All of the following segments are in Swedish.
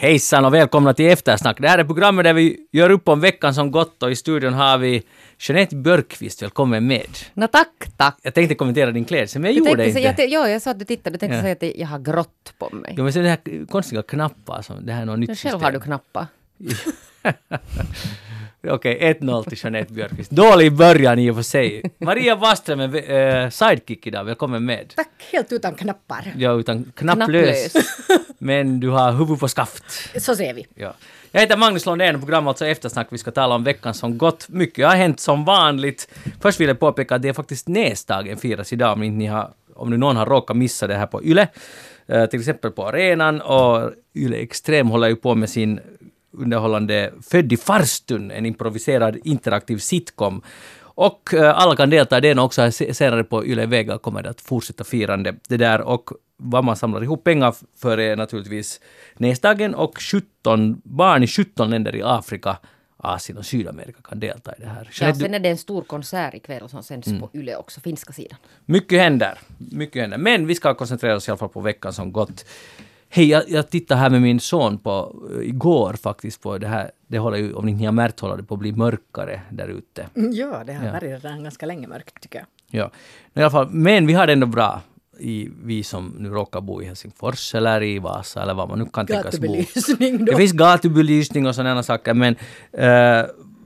Hejsan och välkomna till Eftersnack. Det här är programmet där vi gör upp om veckan som gått och i studion har vi Jeanette Björkqvist. Välkommen med. Nå tack, tack. Jag tänkte kommentera din klädsel, men jag, Jag gjorde tänkte, inte. jag, ja, jag sa att du tittade, du tänkte Ja. säga att jag har grått på mig. Jo, men så det här konstiga knappar som, det här är något nytt själv system. har du knappar. Okej, 1-0 till Jeanette Björkqvist. Dålig början i och för sig. Maria Waström är äh, sidekick idag. Välkommen med. Tack, helt utan knappar. Ja, utan knapplös. men du har huvud på skaft. Så ser vi. Ja. Jag heter Magnus Lundén och programmet alltså Eftersnack. Vi ska tala om veckan som gått. Mycket har hänt som vanligt. Först vill jag påpeka att det är faktiskt näsdagen firas idag om ni har, om nu någon har råkat missa det här på Yle. Eh, till exempel på arenan och Yle Extrem håller ju på med sin underhållande Född i farstun, en improviserad interaktiv sitcom. Och eh, alla kan delta i den också. Senare på Yle Vega kommer det att fortsätta firande det där. Och vad man samlar ihop pengar för är naturligtvis näsdagen och 17 barn i 17 länder i Afrika, Asien och Sydamerika kan delta i det här. Ja, sen är det en stor konsert ikväll som sänds på Yle också, finska sidan. Mycket händer. Mycket händer. Men vi ska koncentrera oss i alla fall på veckan som gått. Hej, jag, jag tittade här med min son på, eh, igår faktiskt på det här. Det håller ju, om ni inte har märkt, håller det på att bli mörkare där ute. Ja, det har Ja. varit redan ganska länge mörkt tycker jag. Ja. I alla fall, men vi har det ändå bra. I, vi som nu råkar bo i Helsingfors eller i Vasa eller var man nu kan tänkas bo. Det finns gatubelysning och sådana saker men eh,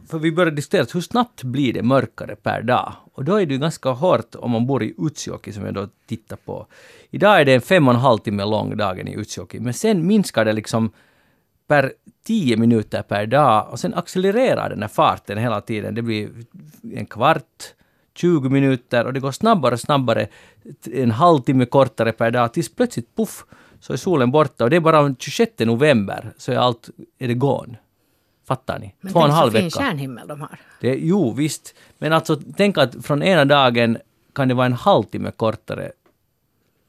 för vi började diskutera hur snabbt blir det mörkare per dag? Och då är det ju ganska hårt om man bor i Utsjoki som jag då tittar på. Idag är det en fem och en halv timme lång dagen i Utsjoki men sen minskar det liksom per tio minuter per dag och sen accelererar den här farten hela tiden. Det blir en kvart, 20 minuter och det går snabbare och snabbare, en halvtimme kortare per dag tills plötsligt puff så är solen borta och det är bara den 26 november så är allt, är det gone. Fattar ni? Men Två och en tänk så halv fin vecka. stjärnhimmel de har. Det, jo, visst. Men alltså, tänk att från ena dagen kan det vara en halvtimme kortare.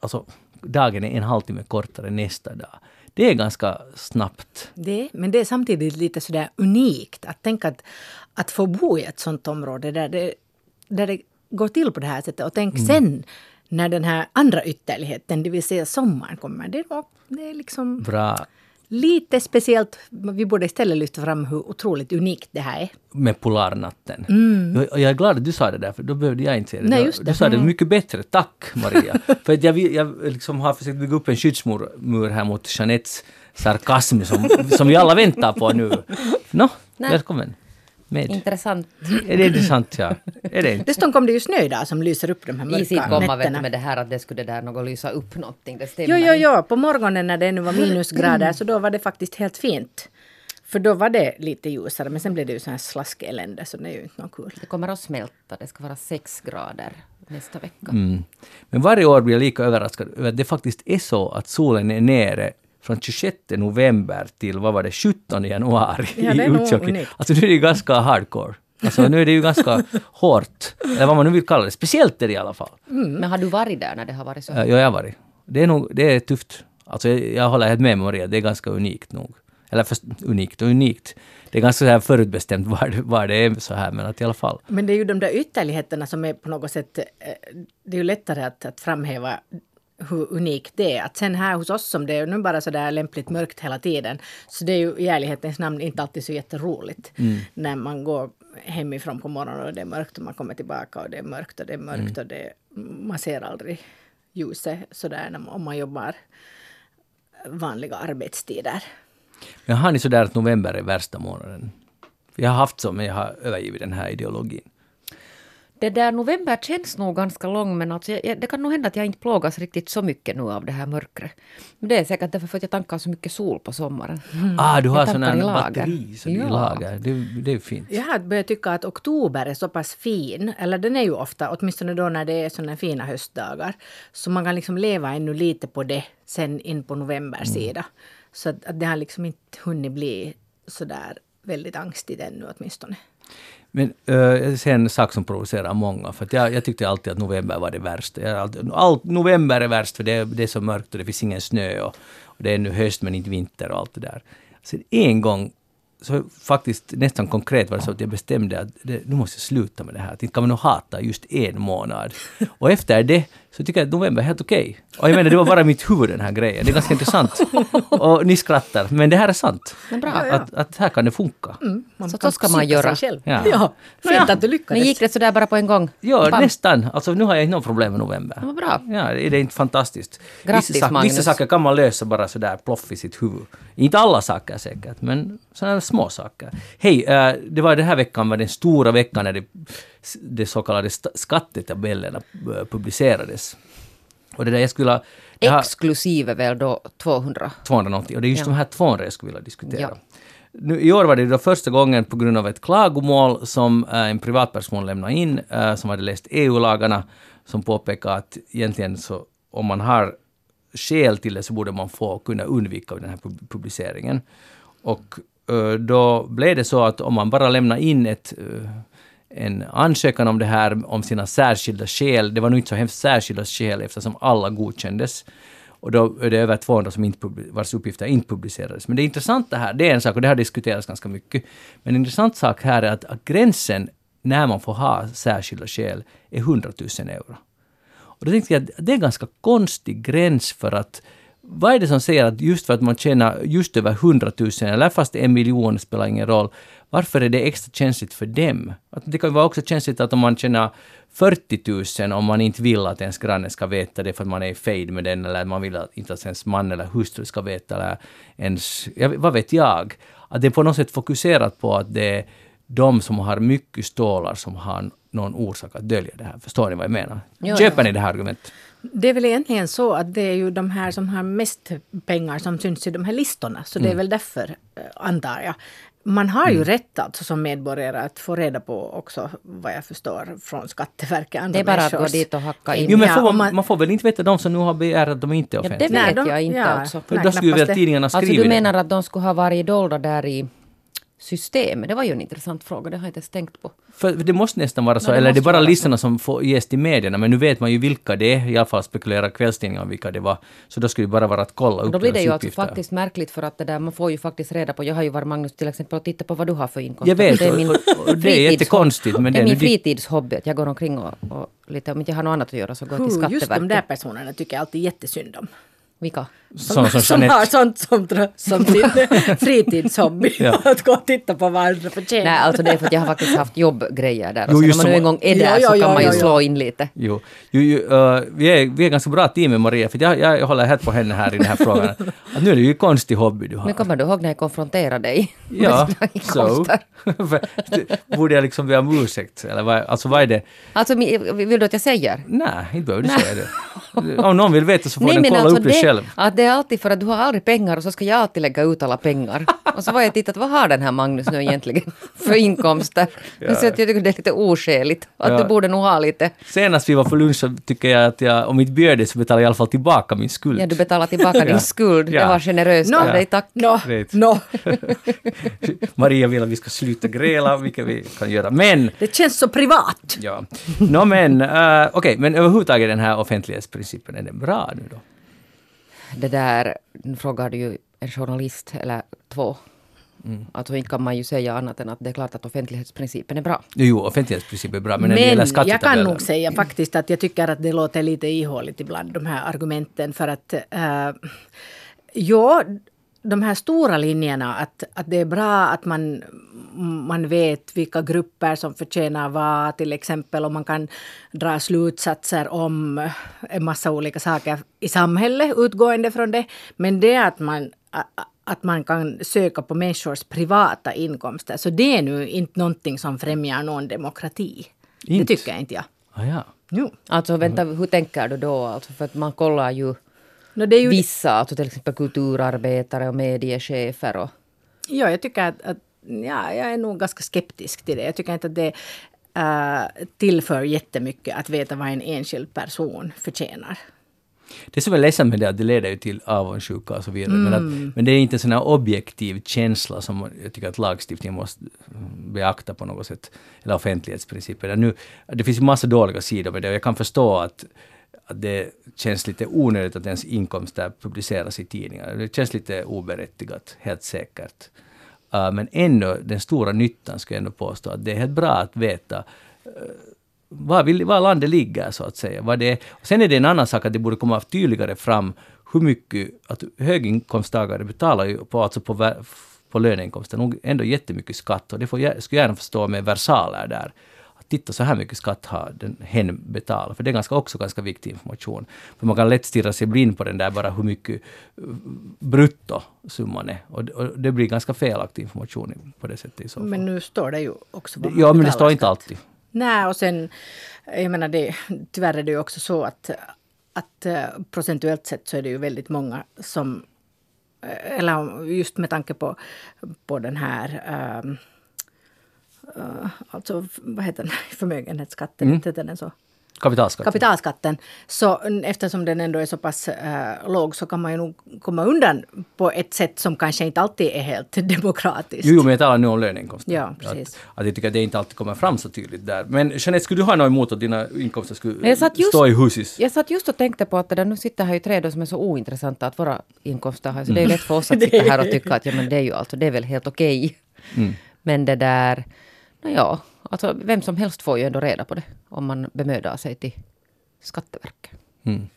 Alltså, dagen är en halvtimme kortare nästa dag. Det är ganska snabbt. Det, men det är samtidigt lite sådär unikt att tänka att, att få bo i ett sånt område där det, där det går till på det här sättet. Och tänk Mm. sen när den här andra ytterligheten, det vill säga sommaren kommer. Det det är liksom Bra lite speciellt. Vi borde istället lyfta fram hur otroligt unikt det här är. med polarnatten. Jag, och jag är glad att du sa det där, för då behövde jag inte säga det. Nej, Du- just Du det. sa det Mm. mycket bättre. Tack, Maria. för att jag, jag liksom har försökt bygga upp en skyddsmur mur här mot Jeanettes sarkasm som, som vi alla väntar på nu. Nå, Nej. välkommen. Med. Intressant. Är det intressant, ja? Är det inte? Dessutom kom det ju snö idag som lyser upp de här mörka komma vet du, nätterna. med det här att det skulle där något lysa upp någonting. Det stämmer Jo, jo, jo, på morgonen när det ännu var minusgrader så då var det faktiskt helt fint. För då var det lite ljusare men sen blev det ju sån här slaskelände så det är ju inte något kul. Det kommer att smälta. Det ska vara sex grader nästa vecka. Mm. Men varje år blir jag lika överraskad över att det faktiskt är så att solen är nere från 26 november till, vad var det, 17 januari Ja, i Utsjoki. Alltså nu är det ju ganska hardcore. Alltså nu är det ju ganska hårt. Eller vad man nu vill kalla det. Speciellt är det i alla fall. Men har du varit där när det har varit så? Ja, jag har varit. Det är nog, det är tufft. Alltså jag, jag håller helt med Maria, det är ganska unikt nog. Eller först, unikt och unikt. Det är ganska så här förutbestämt var, det- var det är så här, men att i alla fall. Men det är ju de där ytterligheterna som är på något sätt... eh, Det är ju lättare att, att framhäva hur unikt det är. Att sen här hos oss som det är nu bara så där lämpligt mörkt hela tiden. Så det är ju i ärlighetens namn inte alltid så jätteroligt. När man går hemifrån på morgonen och det är mörkt och man kommer tillbaka och det är mörkt och det är mörkt och det, man ser aldrig ljuset sådär när man, om man jobbar vanliga arbetstider. Men har ni sådär att november är värsta månaden? Jag har haft så, men jag har övergivit den här ideologin. Det där november känns nog ganska lång men alltså jag, jag, det kan nog hända att jag inte plågas riktigt så mycket nu av det här mörkret. Men det är säkert därför för att jag tankar så mycket sol på sommaren. Ah, du har sån här tankar i lager. batteri så det är Ja. i lager. Det, det är fint. Jag har börjat tycka att oktober är så pass fin, eller den är ju ofta, åtminstone då när det är sådana fina höstdagar, så man kan liksom leva ännu lite på det sen in på novembers sida. Så att, att det har liksom inte hunnit bli sådär väldigt angstigt ännu åtminstone. Men uh, jag ser en sak som provocerar många. För jag, jag tyckte alltid att november var det värsta. Jag, alltid, all, november är värst för det, är- det är så mörkt och det finns ingen snö och, och det är nu höst men inte vinter och allt det där. Sen en gång så faktiskt nästan konkret var det så att jag bestämde att det, nu måste jag sluta med det här. Att inte kan man nog hata just en månad. Och efter det Så jag tycker att november är helt okej. Och jag menar, det var bara mitt huvud den här grejen. Det är ganska intressant. Och ni skrattar, men det här är sant. Men bra. Att, att här kan det funka. Man Så kan så ska man göra. Själv. Ja. Ja. Fint att du lyckades. Men gick det sådär bara på en gång? Ja, Bam. nästan. Alltså nu har jag inte något problem med november. Vad bra. Ja, är det inte fantastiskt? Grattis, vissa, Magnus. vissa saker kan man lösa bara sådär ploff i sitt huvud. Inte alla saker säkert, men sådana små saker. Hej, eh, det var den här veckan var den stora veckan när det, det så kallade skattetabellerna eh, publicerades. Och det där jag skulle har- Exklusive väl då 200. 290. Och det är just Ja. de här 200 jag skulle vilja diskutera. Ja. Nu, I år var det då första gången på grund av ett klagomål som eh, en privatperson lämnade in, eh, som hade läst EU-lagarna, som påpekade att egentligen så om man har skäl till det så borde man få kunna undvika den här pub- publiceringen. Och då blev det så att om man bara lämnar in ett en ansökan om det här, om sina särskilda skäl. Det var nog inte så hemskt särskilda skäl eftersom alla godkändes. Och då är det över 200 som inte vars uppgifter inte publicerades. Men det intressanta här, det är en sak, och det har diskuterats ganska mycket, men en intressant sak här är att, att gränsen när man får ha särskilda skäl är 100 000 euro. Och då tänkte jag att det är en ganska konstig gräns för att vad är det som säger att just för att man tjänar just över 100 000 eller fast en miljon spelar ingen roll, varför är det extra känsligt för dem? Att det kan vara också känsligt att om man tjänar 40 000 om man inte vill att ens granne ska veta det för att man är i fejd med den eller man vill att inte att ens man eller hustru ska veta eller ens, vet- vad vet jag? Att det är på något sätt fokuserat på att det är de som har mycket stålar som har någon orsak att dölja det här. Förstår ni vad jag menar? Ja, Köper ni det här argumentet? Det är väl egentligen så att det är ju de här som har mest pengar som syns i de här listorna. Så det är väl därför, eh, antar jag. Man har ju rätt alltså som medborgare att få reda på också, vad jag förstår, från Skatteverket. andra Det är bara att gå dit och hacka in. Jo, men Ja, får man, man- får väl inte veta de som nu har begärt att de inte är Ja, det offentliga? vet de- jag inte ja, alltså. För nej, då skulle ju väl tidningarna Alltså skriva du det. menar att de skulle ha varit dolda där i systemet? Det var ju en intressant fråga, det har jag inte ens tänkt på. För det måste nästan vara så, Nej, det eller det är bara så. listorna som får ges till medierna, men nu vet man ju vilka det är, i alla fall spekulerar kvällstidningarna om vilka det var. Så då skulle det bara vara att kolla upp då blir det ju alltså faktiskt märkligt för att det där, man får ju faktiskt reda på, jag har ju varit Magnus till exempel och tittat på vad du har för inkomster. Jag vet, det är min och- det är jättekonstigt, men det är min fritidshobby, att jag går omkring och, och lite, om inte jag har något annat att göra så går jag till Huh, just de där Skatteverket. personerna tycker jag alltid jättesynd om. Vilka? Sådana som som Jeanette. har sånt som, som sin fritidshobby. Ja. att gå och titta på vad andra förtjänar. Nej, alltså det är för att jag har faktiskt haft jobbgrejer där. Och Jo, sen just när man nu som- en gång är där ja, så kan ja, man ju ja, ja. slå in lite. Jo, jo, jo eh, vi, är, vi är ganska bra team med Maria, för jag, jag håller helt på henne här i den här frågan. Att nu är det ju en konstig hobby du har. Men kommer du ihåg när jag konfronterade dig? Ja, så. Borde jag liksom be om ursäkt? Eller vad, alltså vad är det? Alltså, vill du att jag säger? Nej, inte behöver du säga det. Om någon vill veta så får den men kolla alltså upp det själv. Att det är alltid för att du har aldrig pengar och så ska jag alltid lägga ut alla pengar. Och så var jag tittat, vad har den här Magnus nu egentligen för inkomster? Ja. Så jag tycker det är lite oskäligt. Att Ja. du borde nog ha lite. Senast vi var på lunch så tycker jag att jag, om inte bjöd dig så betalar jag i alla fall tillbaka min skuld. Ja, du betalar tillbaka din skuld. Ja. Det var generöst Nå, av dig, tack. Vet. nå. Maria vill att vi ska sluta gräla, vilket vi kan göra. Men, Det känns så privat. ja. Nå men, uh, okej, men överhuvudtaget den här offentlighetsprincipen, är den bra nu då? Det där nu frågar du ju en journalist eller två. Mm. Alltså inte kan man ju säga annat än att det är klart att offentlighetsprincipen är bra. Jo, offentlighetsprincipen är bra, men när det Men gäller jag kan nog säga faktiskt att jag tycker att det låter lite ihåligt ibland, de här argumenten. För att, äh, ja, de här stora linjerna, att, att det är bra att man, man vet vilka grupper som förtjänar vad, till exempel, och man kan dra slutsatser om en massa olika saker i samhället utgående från det. Men det att man att man kan söka på människors privata inkomster. Så det är nu inte någonting som främjar någon demokrati. Inte? Det tycker jag inte jag. Ah, ja. Jo. Alltså vänta, hur tänker du då? Alltså för att man kollar ju No, det är ju vissa, alltså till exempel kulturarbetare och mediechefer och ja, jag tycker att, att ja, jag är nog ganska skeptisk till det. Jag tycker inte att det äh, tillför jättemycket att veta vad en enskild person förtjänar. Det som är ledsamt med det är att det leder ju till avundsjuka och så vidare. Men, Mm. att, men det är inte en sån här objektiv känsla som jag tycker att lagstiftningen måste beakta på något sätt. Eller offentlighetsprincipen. Nu, det finns ju massa dåliga sidor med det och jag kan förstå att, att det känns lite onödigt att ens inkomster publiceras i tidningar. Det känns lite oberättigat, helt säkert. Uh, men ändå, den stora nyttan skulle jag ändå påstå att det är helt bra att veta uh, var, vi, var landet ligger så att säga. Var det är. Sen är det en annan sak att det borde komma tydligare fram hur mycket, att höginkomsttagare betalar ju på, alltså på, på löneinkomsten nog ändå jättemycket skatt och det får jag, skulle jag gärna förstå med versaler där. Titta så här mycket skatt har den hen betalat, för det är ganska, också ganska viktig information. För man kan lätt stirra sig blind på den där bara hur mycket eh, bruttosumman är. Och, och det blir ganska felaktig information på det sättet i så fall. Men nu står det ju också vad man ja, men det står inte skatt. alltid. Nej, och sen, jag menar det, tyvärr är det ju också så att, att eh, procentuellt sett så är det ju väldigt många som, eh, eller just med tanke på, på den här, um, alltså vad heter den, förmögenhetsskatten, Mm. heter den så? Kapitalskatt. Kapitalskatten. Så eftersom den ändå är så pass eh, låg så kan man ju nog komma undan på ett sätt som kanske inte alltid är helt demokratiskt. Jo, men jag talar nu om löneinkomster. Ja, precis. Att, att jag tycker att det inte alltid kommer fram så tydligt där. Men Jeanette, skulle du ha något emot att dina inkomster skulle just- stå i husis? Jag satt just och tänkte på att det där, nu sitter här ju tre som är så ointressanta att våra inkomster har. Så det är Mm. ju lätt för oss att sitta här och tycka att ja, men det är ju alltså, det är väl helt okej. Mm. Men det där, ja, alltså vem som helst får ju ändå reda på det om man bemödar sig till Skatteverket. Mm.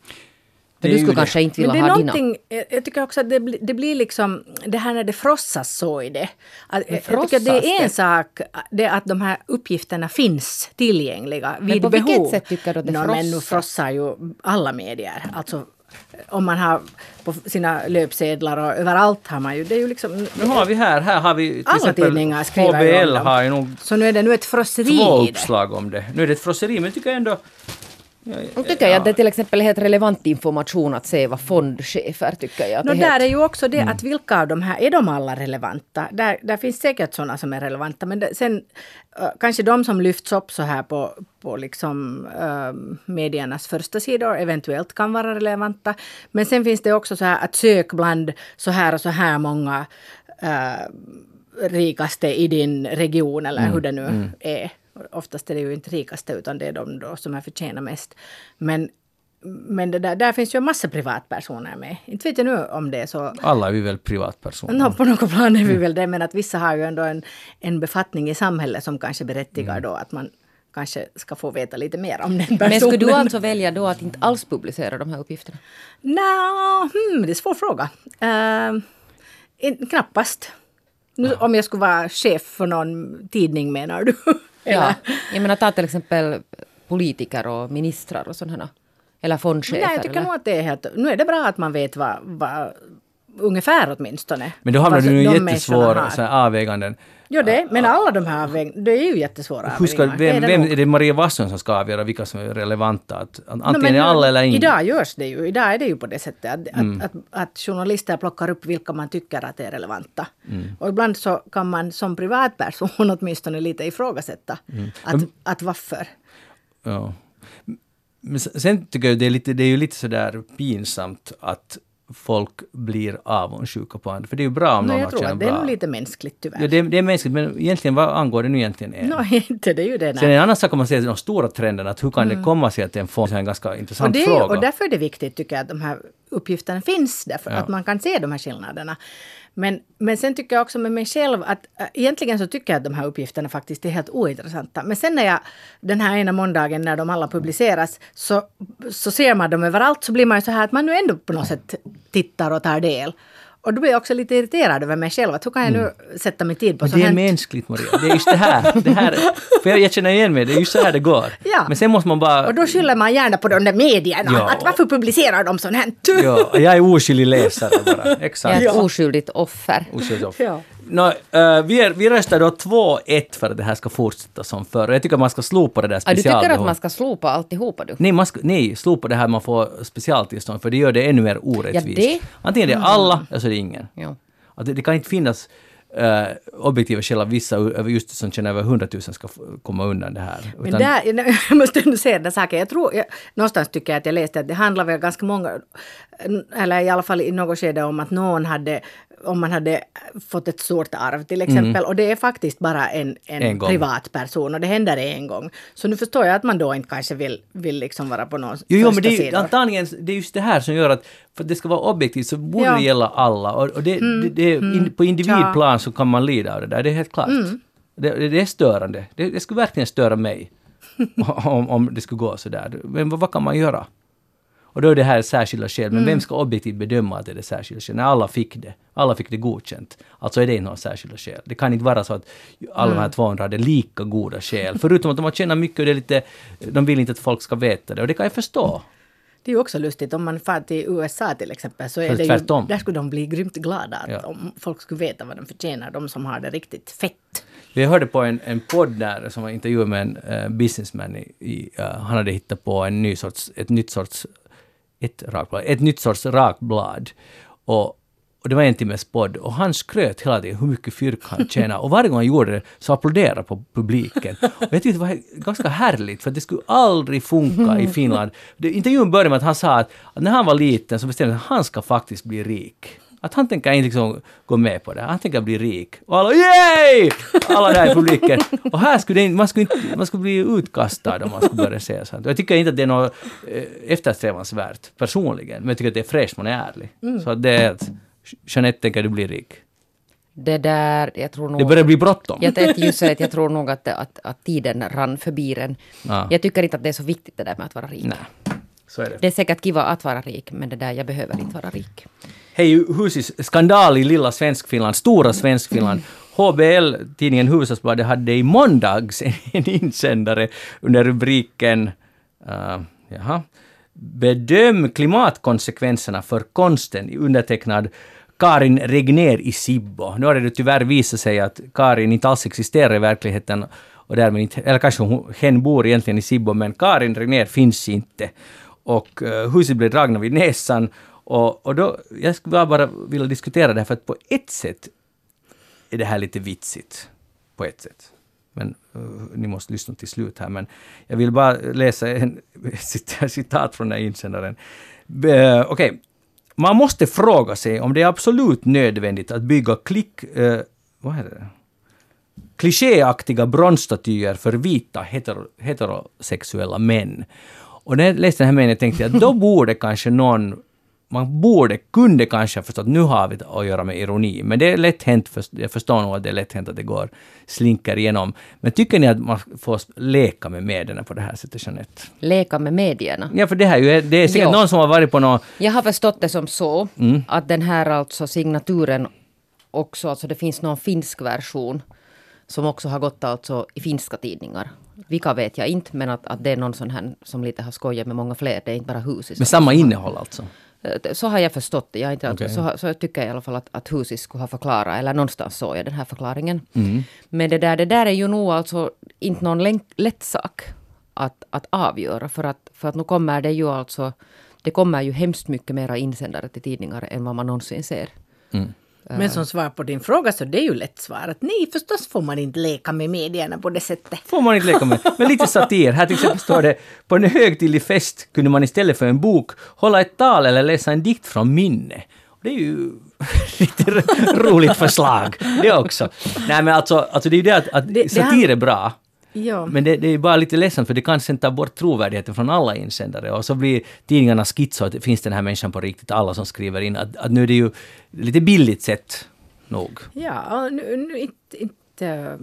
Det är du skulle det. kanske inte Men vilja det är ha dina. någonting, jag tycker också att det, blir- det blir liksom, det här när det frossas så i det. Att, jag tycker att det är en det? sak, det att de här uppgifterna finns tillgängliga vid på vilket behov. sätt tycker du att det Nå, Men nu frossar? frossar ju alla medier. Alltså, om man har på sina löpsedlar och överallt har man ju, det är ju liksom... Nu har vi här, här har vi till Alla exempel tidningar skriver HBL har ju nog Så nu är det nu ett frosseri två uppslag om det. Nu är det ett frosseri, men jag tycker ändå... Nu tycker jag att det till exempel är helt relevant information att se vad fondchefer tycker jag. No, det är helt- där är ju också det Mm. att vilka av de här, är de alla relevanta? Där, där finns säkert sådana som är relevanta men det, sen kanske de som lyfts upp så här på, på liksom uh, mediernas första sidor eventuellt kan vara relevanta. Men sen finns det också så här att sök bland så här och så här många uh, rikaste i din region eller Mm, hur det nu är. Oftast är det ju inte rikaste utan det är de då som är förtjänar mest. Men men det där, där finns ju en massa privatpersoner med. Inte vet jag nu om det är så. Alla är vi väl privatpersoner. No, på något plan är vi väl det, men att vissa har ju ändå en, en befattning i samhället som kanske berättigar då att man kanske ska få veta lite mer om den personen. Men skulle du alltså välja då att inte alls publicera de här uppgifterna? Nå, hmm, det är en svår fråga. Uh, in, knappast. Nu, om jag skulle vara chef för någon tidning menar du? Ja, jag menar ta till exempel politiker och ministrar och sådana. Eller fondchefer. Nej, jag tycker eller? nog att det är helt... Nu är det bra att man vet vad, vad ungefär åtminstone. Men då hamnar du i de en människorna jättesvår har. så här, avväganden. Jo, det, men alla de här avväg- det är ju jättesvåra avvägningar. vem, Det är det vem är det Maria Wasson som ska avgöra vilka som är relevanta? Att, No, antingen är alla eller ingen. Idag görs det ju. Idag är det ju på det sättet att, Mm. att, att, att journalister plockar upp vilka man tycker att är relevanta. Mm. Och ibland så kan man som privatperson åtminstone lite ifrågasätta Mm. att, att varför. Ja. Men sen tycker jag det är, lite, det är ju lite sådär pinsamt att folk blir avundsjuka på andra. För det är ju bra om No, någon jag tror att det är bra. lite mänskligt tyvärr. Ja, det, är- det är mänskligt, men egentligen vad angår det nu egentligen en? no, inte det är ju det. Sen en annan sak om man ser de stora trenderna, att hur kan det komma sig att en fond är en ganska Och, intressant det, är- fråga. och därför är det viktigt tycker jag att de här uppgifterna finns. Därför Ja. att man kan se de här skillnaderna. Men, men sen tycker jag också med mig själv att äh, egentligen så tycker jag att de här uppgifterna faktiskt är helt ointressanta. Men sen när jag den här ena måndagen när de alla publiceras så, så ser man dem överallt så blir man ju så här att man nu ändå på något sätt tittar och tar del. Och då blir jag också lite irriterad över mig själv. Att hur kan jag nu sätta min tid på Men så det är här? mänskligt Maria. Det är just det här. Det här för jag, jag känner igen mig, det är just så här det går. Ja. Men sen måste man bara... Och då skyller man gärna på de där medierna. Ja. Att varför publicerar de sånt här? Ja, jag är oskyldig läsare bara. Jag Exakt. är ett oskyldigt offer. Oskyldig offer. Ja. Nå, eh, vi, röstar då 2-1 för att det här ska fortsätta som förr. Jag tycker man ska slopa det där Ah, du tycker att specialbehovet. man ska slopa alltihopa du? Nej, man ska, nej, slopa det här man får specialtillstånd för det gör det ännu mer orättvist. Ja, det- Antingen det är alla eller så är det ingen. Ja. Att det, det kan inte finnas eh, objektiva att vissa just som tjänar över 100 000 ska komma undan det här. Men Utan- där, jag måste ändå säga den saken. Jag tror, jag, någonstans tycker jag att jag läste att det handlar väl ganska många, eller i alla fall i något skede om att någon hade, om man hade fått ett stort arv till exempel. Och det är faktiskt bara en, en, Mm. En privatperson och det händer en gång. Så nu förstår jag att man då inte kanske vill, vill liksom vara på någon Jo, jo men det är sidor. antagligen det är just det här som gör att för att det ska vara objektivt så borde Ja. Mm. det gälla alla. Och, och det, det, det, in, på individplan så kan man lida av det där, det är helt klart. Mm. Det, det, det är störande. Det, det skulle verkligen störa mig. om, om det skulle gå så där. Men vad, vad kan man göra? Och då är det här särskilda skäl. Men vem ska objektivt bedöma att det är särskilda skäl? När alla fick det. Alla fick det godkänt. Alltså är det inte några särskilda skäl. Det kan inte vara så att alla de här 200 hade lika goda skäl. Förutom att de har tjänat mycket och det är lite... De vill inte att folk ska veta det. Och det kan jag förstå. Det är ju också lustigt om man far till USA till exempel så är det ju, där skulle de bli grymt glada att Ja. om folk skulle veta vad de förtjänar, de som har det riktigt fett. Vi hörde på en, en podd där som var intervju med en uh, businessman. I, i, eh, han hade hittat på en ny sorts, ett nytt sorts, ett rakblad, ett nytt sorts rakblad. Och, och det var en timmes podd och han skröt hela tiden hur mycket fyrk han tjänar. Och varje gång han gjorde det så applåderade på publiken. Och jag tyckte det var ganska härligt för det skulle aldrig funka i Finland. Det, intervjun började med att han sa att, att när han var liten så bestämde han att han ska faktiskt bli rik. Att han tänker inte liksom gå med på det. Han tänker bli rik. Och alla yay! Alla där i publiken. Och här skulle det, man, skulle inte, man skulle bli utkastad om man skulle börja säga sånt. Jag tycker inte att det är något eh, eftersträvansvärt personligen. Men jag tycker att det är fräscht man är ärlig. Så att det är att Jeanette tänker du bli rik. Det där, jag tror nog... Det börjar bli bråttom. Jag just jag tror nog att, att, att tiden rann förbi den. Ja. Jag tycker inte att det är så viktigt det där med att vara rik. Nej, så är det. Det är säkert kiva att vara rik, men det där, jag behöver inte vara rik. Hej Husis, skandal i lilla Svenskfinland, stora Svenskfinland. HBL, tidningen Hufvudstadsbladet, hade i måndags en insändare under rubriken uh, jaha, Bedöm klimatkonsekvenserna för konsten, undertecknad Karin Regner i Sibbo. Nu har det tyvärr visat sig att Karin inte alls existerar i verkligheten och därmed inte, eller kanske hon, hen bor egentligen i Sibbo, men Karin Regner finns inte. Och uh, huset blev dragna vid näsan och, och då, jag skulle bara, vilja diskutera det här för att på ett sätt är det här lite vitsigt. På ett sätt. Men uh, ni måste lyssna till slut här. Men jag vill bara läsa en cit- citat från den här insändaren. Uh, Okej. Man måste fråga sig om det är absolut nödvändigt att bygga klick... Uh, vad är det? klichéaktiga bronsstatyer för vita hetero, heterosexuella män. Och när jag läste den här meningen tänkte jag att då borde kanske någon man borde, kunde kanske ha förstått, nu har vi att göra med ironi, men det är lätt hänt, för, jag förstår nog att det är lätt hänt att det går, slinker igenom. Men tycker ni att man får leka med medierna på det här sättet, Jeanette? Leka med medierna. Ja, för det här är ju, det är säkert Ja. någon som har varit på någon... Jag har förstått det som så Mm. att den här alltså signaturen också, alltså det finns någon finsk version som också har gått alltså i finska tidningar. Vilka vet jag inte, men att, att det är någon sån här som lite har skojat med många fler. Det är inte bara Husis. Med samma innehåll alltså. Eh, Så har jag förstått det. Jag inte, Okej. så, så tycker jag i alla fall att, att Husis skulle ha förklarat, eller någonstans såg jag den här förklaringen. Mm. Men det där, det där är ju nog alltså inte någon länk, lätt sak att, att avgöra. För att, för att nu kommer det ju alltså, det kommer ju hemskt mycket mera insändare till tidningar än vad man någonsin ser. Men som svar på din fråga så det är ju lätt svar att nej, förstås får man inte leka med medierna på det sättet. får man inte leka med. Men lite satir. Här till exempel står det på en högtidlig fest kunde man istället för en bok hålla ett tal eller läsa en dikt från minne. Det är ju lite ro- roligt förslag det också. Nej men alltså, alltså det är ju det att, att satir är bra. Ja. Men det, det är bara lite ledsamt för det kan sen ta bort trovärdigheten från alla insändare och så blir tidningarna schizo att finns den här människan på riktigt, alla som skriver in. Att, att nu är det ju lite billigt sett nog. Ja, nu, nu inte, inte, eh,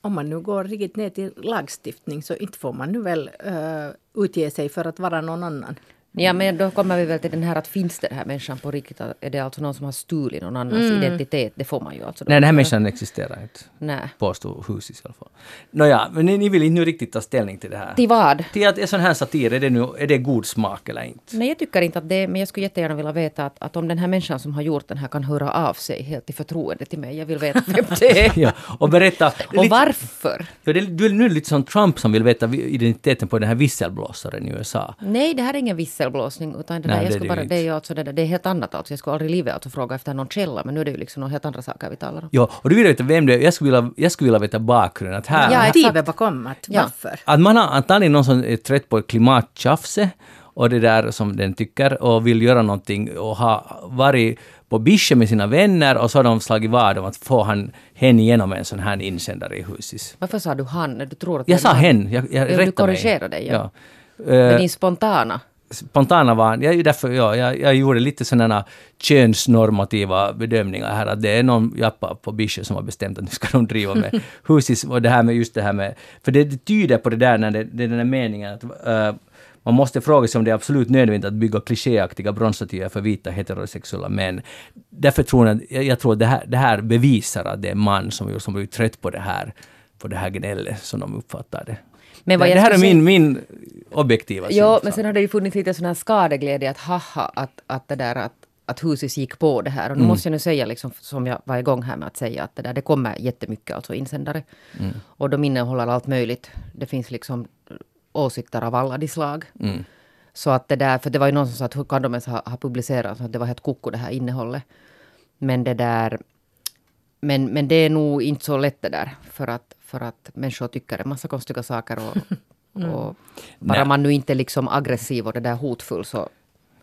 om man nu går riktigt ner till lagstiftning så inte får man nu väl uh, utge sig för att vara någon annan. Ja, men då kommer vi väl till den här att finns det den här människan på riktigt? Är det alltså någon som har stulit någon annans identitet? Det får man ju alltså. Nej, den här människan existerar inte. Nej. påstår Husis i alla fall. Nåja, men ni, ni vill inte nu riktigt ta ställning till det här. Till vad? Till att en sån här satir, är det, nu, är det god smak eller inte? Nej, jag tycker inte att det men jag skulle jättegärna vilja veta att, att om den här människan som har gjort den här kan höra av sig helt i förtroende till mig. Jag vill veta vem det är. Ja, och berätta... Och lite- varför? Ja, det, du är nu lite som Trump som vill veta identiteten på den här visselblåsaren i USA. Nej, det här är ingen visselblåsning. Utan det, Nej, där, det är jag det bara, det, är ju alltså, det, där- det är helt annat. Alltså. Jag skulle aldrig i livet alltså fråga efter någon källa. Men nu är det ju liksom några helt andra saker vi talar om. Ja, och du vill veta vem det är. Jag skulle vilja, jag skulle vilja veta bakgrunden. Att här, Ja. Motivet bakom att Ja. varför? att man har antagligen någon som är trött på klimattjafset och det där som den tycker och vill göra någonting och har varit på bische med sina vänner och så har de slagit vad om att få han hen igenom en sån här insändare i Husis. Varför sa du han? Du tror att Jag sa han? hen, jag, jag Ja, du rättade mig. korrigerade dig, ja. ja. Med Eh, din spontana. Spontana var, jag, är ju därför, ja, jag, jag gjorde lite sådana könsnormativa bedömningar här, att det är någon jappa på Bische som har bestämt att nu ska de driva med husis och det här med just det här med, för det, tyder på det där när det, det är den här meningen att uh, man måste fråga sig om det är absolut nödvändigt att bygga klichéaktiga bronsstatyer för vita heterosexuella män. Därför tror jag, jag, jag tror att det här, det här bevisar att det är en man som, som är trött på det här, på det här gnället, som de uppfattar det. Men vad det, det här är min, min objektiva Ja, syn. men sen har det ju funnits lite sån här skadeglädje att haha, att, att det där att att huset gick på det här. Och nu måste jag nu säga, liksom, som jag var igång här med att säga, att det där det kommer jättemycket alltså insändare. Och de innehåller allt möjligt. Det finns liksom åsikter av alla de slag. Så att det där, för det var ju någon som sa att hur kan de ens ha, ha publicerat, så att det var helt koko det här innehållet. Men det där, men, men det är nog inte så lätt det där, för att, för att människor tycker en massa konstiga saker och, och bara Nej. man nu inte är liksom aggressiv och det där hotfull så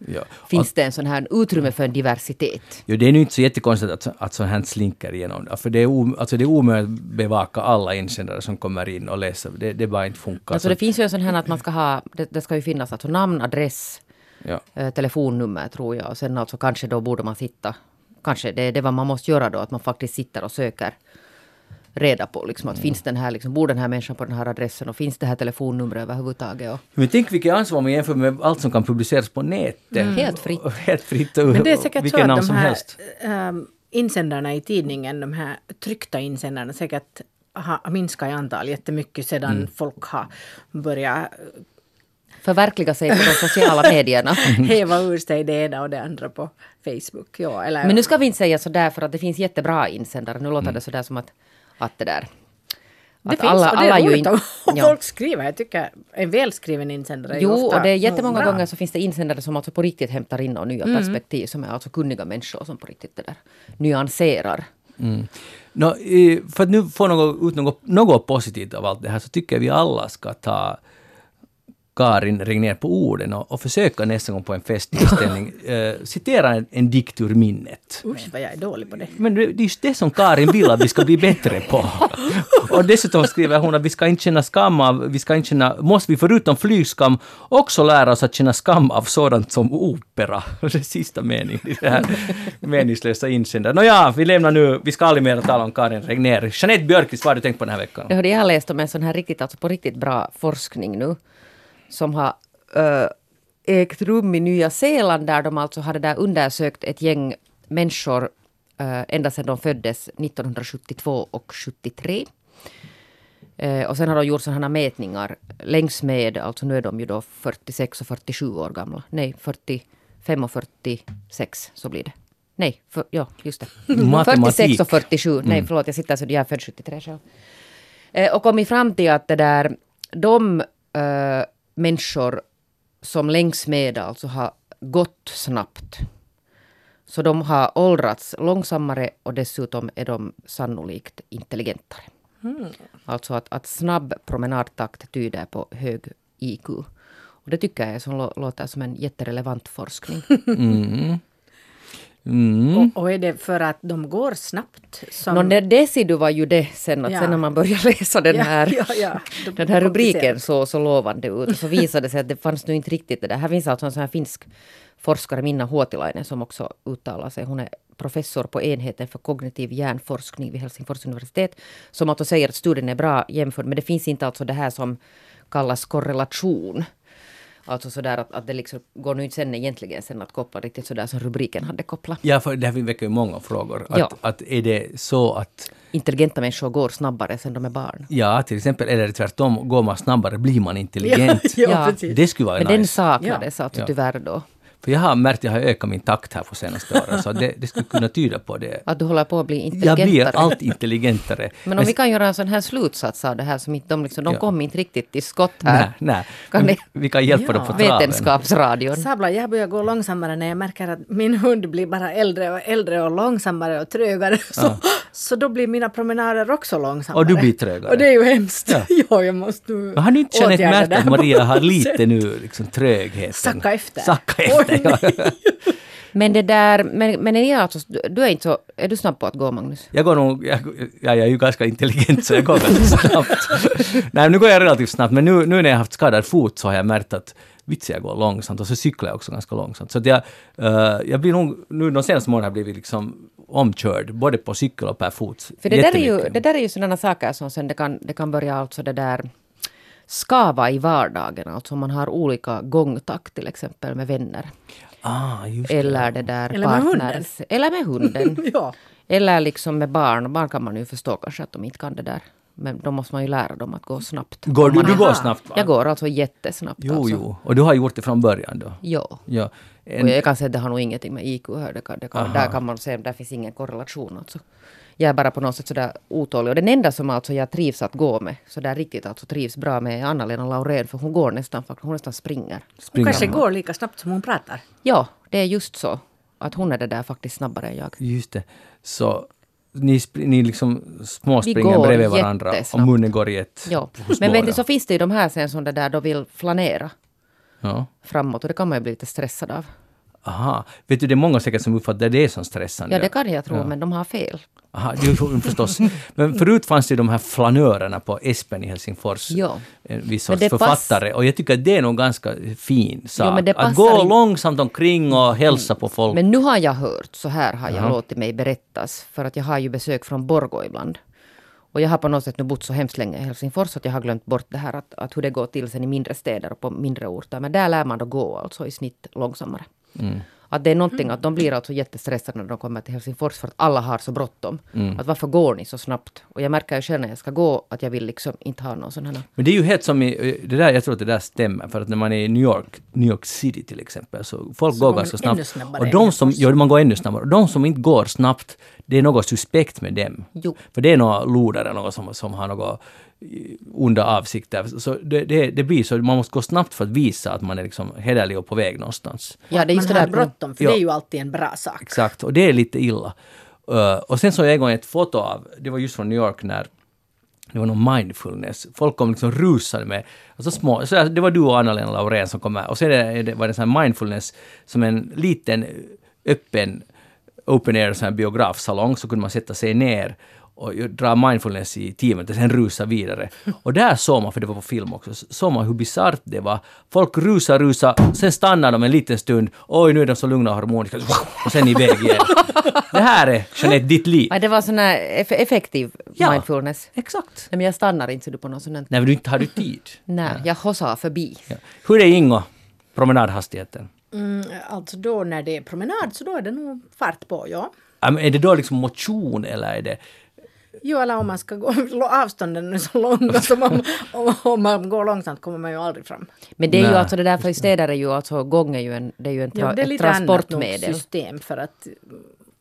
Ja. finns det en sån här utrymme för en diversitet. Jo, det är nu inte så jättekonstigt att, att sånt här slinker igenom. För det är, o, alltså det är omöjligt att bevaka alla insändare som kommer in och läser. Det, det bara inte funkar. Alltså Så- det finns ju en sån här att man ska ha, det, det ska ju finnas alltså namn, adress, ja. eh, telefonnummer tror jag. Och sen alltså kanske då borde man sitta, kanske det är det vad man måste göra då, att man faktiskt sitter och söker reda på liksom att finns den här, liksom, bor den här människan på den här adressen och finns det här telefonnumret överhuvudtaget? Och, Men tänk vilket ansvar man jämför med allt som kan publiceras på nätet. Helt fritt. Helt fritt. Och, Men det är säkert så vilket att namn de som här helst. ähm, insändarna i tidningen, de här tryckta insändarna, säkert har minskat i antal jättemycket sedan Mm. folk har börjat förverkliga sig på de sociala medierna. häva ur sig det ena och det andra på Facebook. Ja, eller, Men nu ska vi inte säga sådär för att det finns jättebra insändare. Nu låter Mm. det sådär som att, att det där... det Att finns, alla, och det är alla roligt om Ja. folk skriver. Jag tycker en välskriven insändare är Jo, ofta och det är jättemånga bra. gånger så finns det insändare som alltså på riktigt hämtar in nya perspektiv, som är alltså kunniga människor som på riktigt det där nyanserar. Nå, eh, för att nu få något, ut något, något positivt av allt det här så tycker jag vi alla ska ta Karin Regnér på orden och, och försöka nästa gång på en festtillställning eh, citera en, en dikt ur minnet. Usch vad jag är dålig på det. Men det det är just det som Karin vill att vi ska bli bättre på. Och dessutom skriver hon att vi ska inte känna skam av, vi ska inte känna, måste vi förutom flygskam också lära oss att känna skam av sådant som opera. Det är sista meningen i det här meningslösa insändaren. Nåja, vi lämnar nu, vi ska aldrig mer tala om Karin Regnér. Jeanette Björkqvist, vad har du tänkt på den här veckan? Jag läst om en sån här riktigt, alltså på riktigt bra forskning nu. Som har äh, ägt rum i Nya Zeeland där de alltså hade där undersökt ett gäng människor äh, ända sedan de föddes 1972 och 73. Eh, och sen har de gjort sådana mätningar längs med, alltså nu är de ju då 46 och 47 år gamla. Nej, 45 och 46 så blir det. Nej, för, ja just det. Matematik. 46 och 47. Nej, förlåt, jag sitter så jag är född 73 själv. Eh, och kommit fram till att det där, de eh, människor som längs med alltså har gått snabbt. Så de har åldrats långsammare och dessutom är de sannolikt intelligentare. Alltså att, att snabb promenadtakt tyder på hög IQ. Och det tycker jag som lå- låter som en jätterelevant forskning. Mm. Och, och är det för att de går snabbt? Som, Nå, det, det ser du var ju det sen att Ja. sen när man börjar läsa den här, ja, ja. Blir den här rubriken så, så lovande ut. Så visade det sig att det fanns nu inte riktigt det där. Här finns alltså en sån här finsk forskare, Minna Huotilainen, som också uttalar sig. Hon är professor på enheten för kognitiv hjärnforskning vid Helsingfors universitet. Som alltså säger att studien är bra jämförd, men det finns inte alltså det här som kallas korrelation. Alltså sådär att, att det liksom går nu inte sen egentligen sen att koppla riktigt sådär som rubriken hade kopplat. Ja, för det här väcker ju många frågor. Att, Ja. att är det så att Intelligenta människor går snabbare sen de är barn. Ja, till exempel, eller tvärtom, går man snabbare blir man intelligent. Ja, Ja. Det skulle vara Men den nice. saknades alltså Ja. tyvärr då. För jag har märkt att jag har ökat min takt här på senaste åren, så det, det skulle kunna tyda på det. Att du håller på att bli Jag intelligentare. blir allt intelligentare. Men om vi kan göra en sån här slutsats av det här som inte de liksom, de Ja. kom inte riktigt till skott här. Nej, nej. Kan Men ni- vi, vi kan hjälpa Ja. dem på traven. Vetenskapsradion. Sabla, jag börjar gå långsammare när jag märker att min hund blir bara äldre och äldre och långsammare och trögare. Så, så då blir mina promenader också långsammare. Och du blir trögare. Och det är ju hemskt. Ja. Ja, jag måste nu har du inte åtgärda märkt att Maria har lite nu liksom trögheten? Sacka efter. Sacka efter, Oj, ja. Men det där, men, men är, ni alltså, du, är inte så, är du snabb på att gå Magnus? Jag går nog, jag, ja, jag är ju ganska intelligent så jag går ganska snabbt. Nej, nu går jag relativt snabbt, men nu, nu när jag haft skadad fot så har jag märkt att vits jag går långsamt och så cyklar jag också ganska långsamt. Så att jag, uh, jag blir nog, nu de senaste månaderna har jag blivit liksom omkörd, både på cykel och per fot. För det där, är ju, det där är ju sådana saker som sen det kan, det kan börja alltså det där skava i vardagen, alltså om man har olika gångtakt till exempel med vänner. Ah, just Eller det där Eller med hunden. partners. Eller med hunden. ja. Eller liksom med barn. Barn kan man ju förstå kanske att de inte kan det där. Men då måste man ju lära dem att gå snabbt. Går du, du går snabbt va? Jag går alltså jättesnabbt. Jo, alltså. jo. Och du har gjort det från början då? Ja. Ja. Och En, jag kan säga att det har nog ingenting med IQ att göra. Det kan, det kan, där kan man säga där finns ingen korrelation. Alltså. Jag är bara på något sätt sådär otålig. Och den enda som alltså jag trivs att gå med, så där riktigt alltså trivs bra med är Anna-Lena Laurén. För hon går nästan, faktiskt, hon nästan springer. Hon springer kanske man. går lika snabbt som hon pratar. Ja, det är just så. Att hon är det där faktiskt snabbare än jag. Just det. Så ni, ni liksom Vi småspringer går bredvid varandra och jättesnabbt. munnen går i ett hos Men vet ni, så finns det ju de här sen som det där då vill flanera Ja. framåt. Och det kan man ju bli lite stressad av. Aha. Vet du, det är många säkert som uppfattar det som stressande. Ja, det kan jag tro, Ja. men de har fel. Aha, ju förstås. Men förut fanns det de här flanörerna på Espen i Helsingfors. Ja. En viss Men sorts författare. Och jag tycker att det är nog ganska fin sak. det att gå inte- långsamt omkring och hälsa på folk. Men nu har jag hört, så här har jag Jaha. låtit mig berättas, för att jag har ju besök från Borgå ibland. Och jag har på något sätt nu bott så hemskt länge i Helsingfors att jag har glömt bort det här att, att hur det går till sen i mindre städer och på mindre orter. Men där lär man då gå alltså i snitt långsammare. Mm. Att det är någonting att de blir alltså jättestressade när de kommer till Helsingfors för att alla har så bråttom. Mm. Att varför går ni så snabbt? Och jag märker ju själv när jag ska gå att jag vill liksom inte ha någon sån här... Men det är ju helt som i, det där, jag tror att det där stämmer, för att när man är i New York, New York City till exempel, så folk Så går ganska snabbt. Och de som, ja, man går ännu snabbare. Och de som inte går snabbt, det är något suspekt med dem. Jo. För det är några lodare, något som, som har eh, onda avsikter. Så det, det, det blir så, man måste gå snabbt för att visa att man är liksom hederlig och på väg någonstans. Ja, det är just man det där... bråttom, för Ja. det är ju alltid en bra sak. Exakt, och det är lite illa. Uh, och sen såg jag en gång ett foto av, det var just från New York när det var någon mindfulness. Folk kom liksom rusade med, alltså små, så det var du och Anna-Lena Laurén som kom med. Och sen är det, var det sån här mindfulness som en liten öppen open air sån här biografsalong så kunde man sätta sig ner och dra mindfulness i tio minuter, sen rusa vidare. Och där såg man, för det var på film också, så såg man hur bisarrt det var. Folk rusar, rusar, sen stannar de en liten stund. Oj, nu är de så lugna och harmoniska. Och sen iväg igen. Det här är, Jeanette, ditt liv. Ja, det var sån här eff- effektiv Ja. mindfulness. Exakt. Nej, men jag stannar inte så du på något sånt. här. Nej, men du inte har du tid. Nej, jag hossar förbi. Ja. Hur är Ingo, promenadhastigheten? Mm, alltså då när det är promenad så då är det nog fart på, ja. Ja, men Är det då liksom motion eller är det... Jo, eller om man ska gå, avstånden är så långa så man, om, om man går långsamt kommer man ju aldrig fram. Men det är ju Nej, alltså det där för i städer är ju alltså gång är ju en, det är ju en tra, Ja, det är ett lite annat nog transportmedel. system för att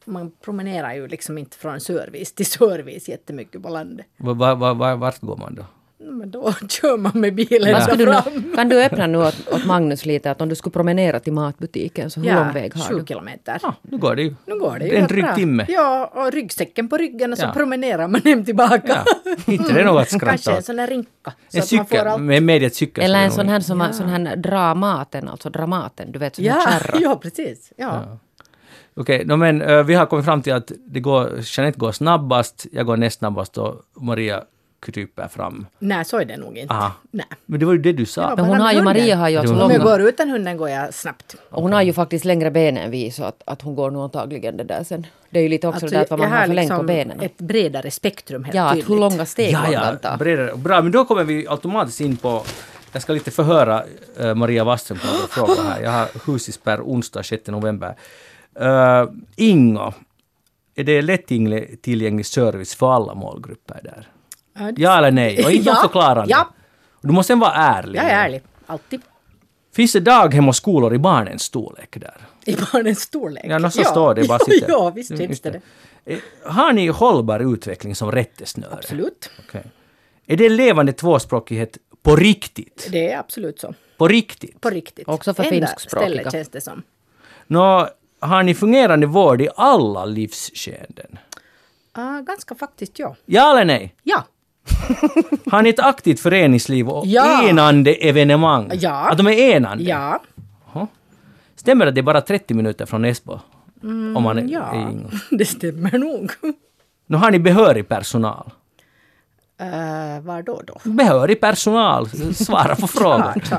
man promenerar ju liksom inte från service till service jättemycket på landet. Va, va, va, va, vart går man då? Men då kör man med bilen skulle du, fram. kan du öppna nu åt, åt Magnus lite att om du skulle promenera till matbutiken så hur lång väg har du? kilometer. Ja, nu går det ju. Nu går det ju En dryg timme. Ja, och ryggsäcken på ryggen och så Ja. promenerar man hem tillbaka. Ja, inte det är något att Kanske skratta en åt. sån där rinka. Så En att man får cykel, allt. med mediet cykel. Eller en sån här som Ja. sån här Dramaten, alltså Dramaten, du vet sån här Ja, kärra. ja, precis. Ja. Ja. Okej, no, men eh, vi har kommit fram till att det går, Jeanette går snabbast, jag går näst snabbast och Maria kryper fram. Nej, så är det nog inte. Aha. Nej. Men det var ju det du sa. Ja, Men hon har ju. Maria har ju alltså var Om jag långa... går utan hunden går jag snabbt. Och hon har ju faktiskt längre ben än vi så att, att hon går nog antagligen det där sen. Det är ju lite också Alltså, det där att vad man har för längd på liksom benen. ett bredare spektrum helt Ja, att tydligt. hur långa steg Ja, man ja, kan ta. bredare. Bra, men då kommer vi automatiskt in på... Jag ska lite förhöra eh, Maria Wasström på några frågor här. Jag har husis per onsdag 6 november. Uh, Ingo, är det lättillgänglig service för alla målgrupper där? Ja, det- Ja eller nej? Och inte Ja, något förklarande. ja. Du måste sen vara ärlig. Jag är ärlig. Alltid. Finns det daghem och skolor i barnens storlek där? I barnens storlek. Ja, nå, så står det. Bara sitter. ja, visst Mm, finns just det det. Eh, Har ni hållbar utveckling som rättesnöre? Absolut. Okej. Är det levande tvåspråkighet på riktigt? Det är absolut så. På riktigt? På riktigt. Också för Enda finskspråkiga. stället känns det som. Nå, har ni fungerande vård i alla livsskeenden? Ah, ganska faktiskt, ja. Ja eller nej? Ja. Har ni ett aktivt föreningsliv och Ja. enande evenemang? Ja. Att de är enande? Ja. Stämmer det att det är bara 30 minuter från Esbo? om man är, är Ja, Ingo. det stämmer nog. Nu har ni behörig personal. Uh, var då då? Behörig personal, svara på. Nu tror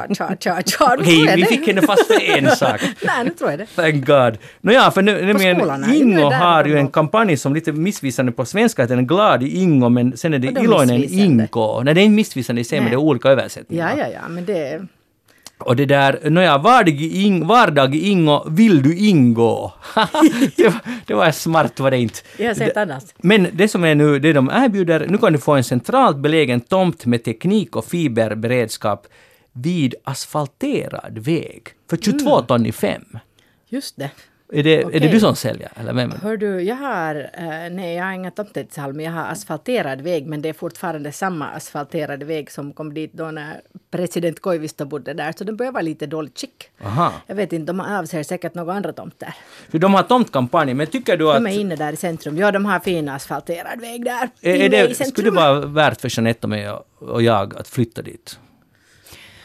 Okej, vi fick henne fast för en sak. Nej, nu tror jag det. Thank God. Nåja, för nu, nämligen Ingo är har ju en kampanj som lite missvisande på svenska heter den Glad i Ingo, men sen är det Iloinen? Ingo. Nej, det är inte missvisande i sig, men det är olika översättningar. Ja, ja, ja, men det... Och det där, nåja, vardag i, Ing, vardag Ingo, vill du ingå? det, var, det var smart var det inte. Jag har sett annars. Men det som är nu, det de erbjuder, nu kan du få en centralt belägen tomt med teknik och fiberberedskap vid asfalterad väg för 22 Mm. ton i fem. Just det. Är det, är det du som säljer, eller vem? Hör du, jag har, eh, nej jag har inga men jag har asfalterad väg, men det är fortfarande samma asfalterade väg som kom dit då när president Koivisto bodde där, så den börjar vara lite dåligt skick. Aha. Jag vet inte, de avser säkert några andra tomter. För de har tomtkampanj, men tycker du att... De är inne där i centrum. Ja, de har fin asfalterad väg där. är, är det, skulle det vara värt för Jeanette och mig och jag att flytta dit?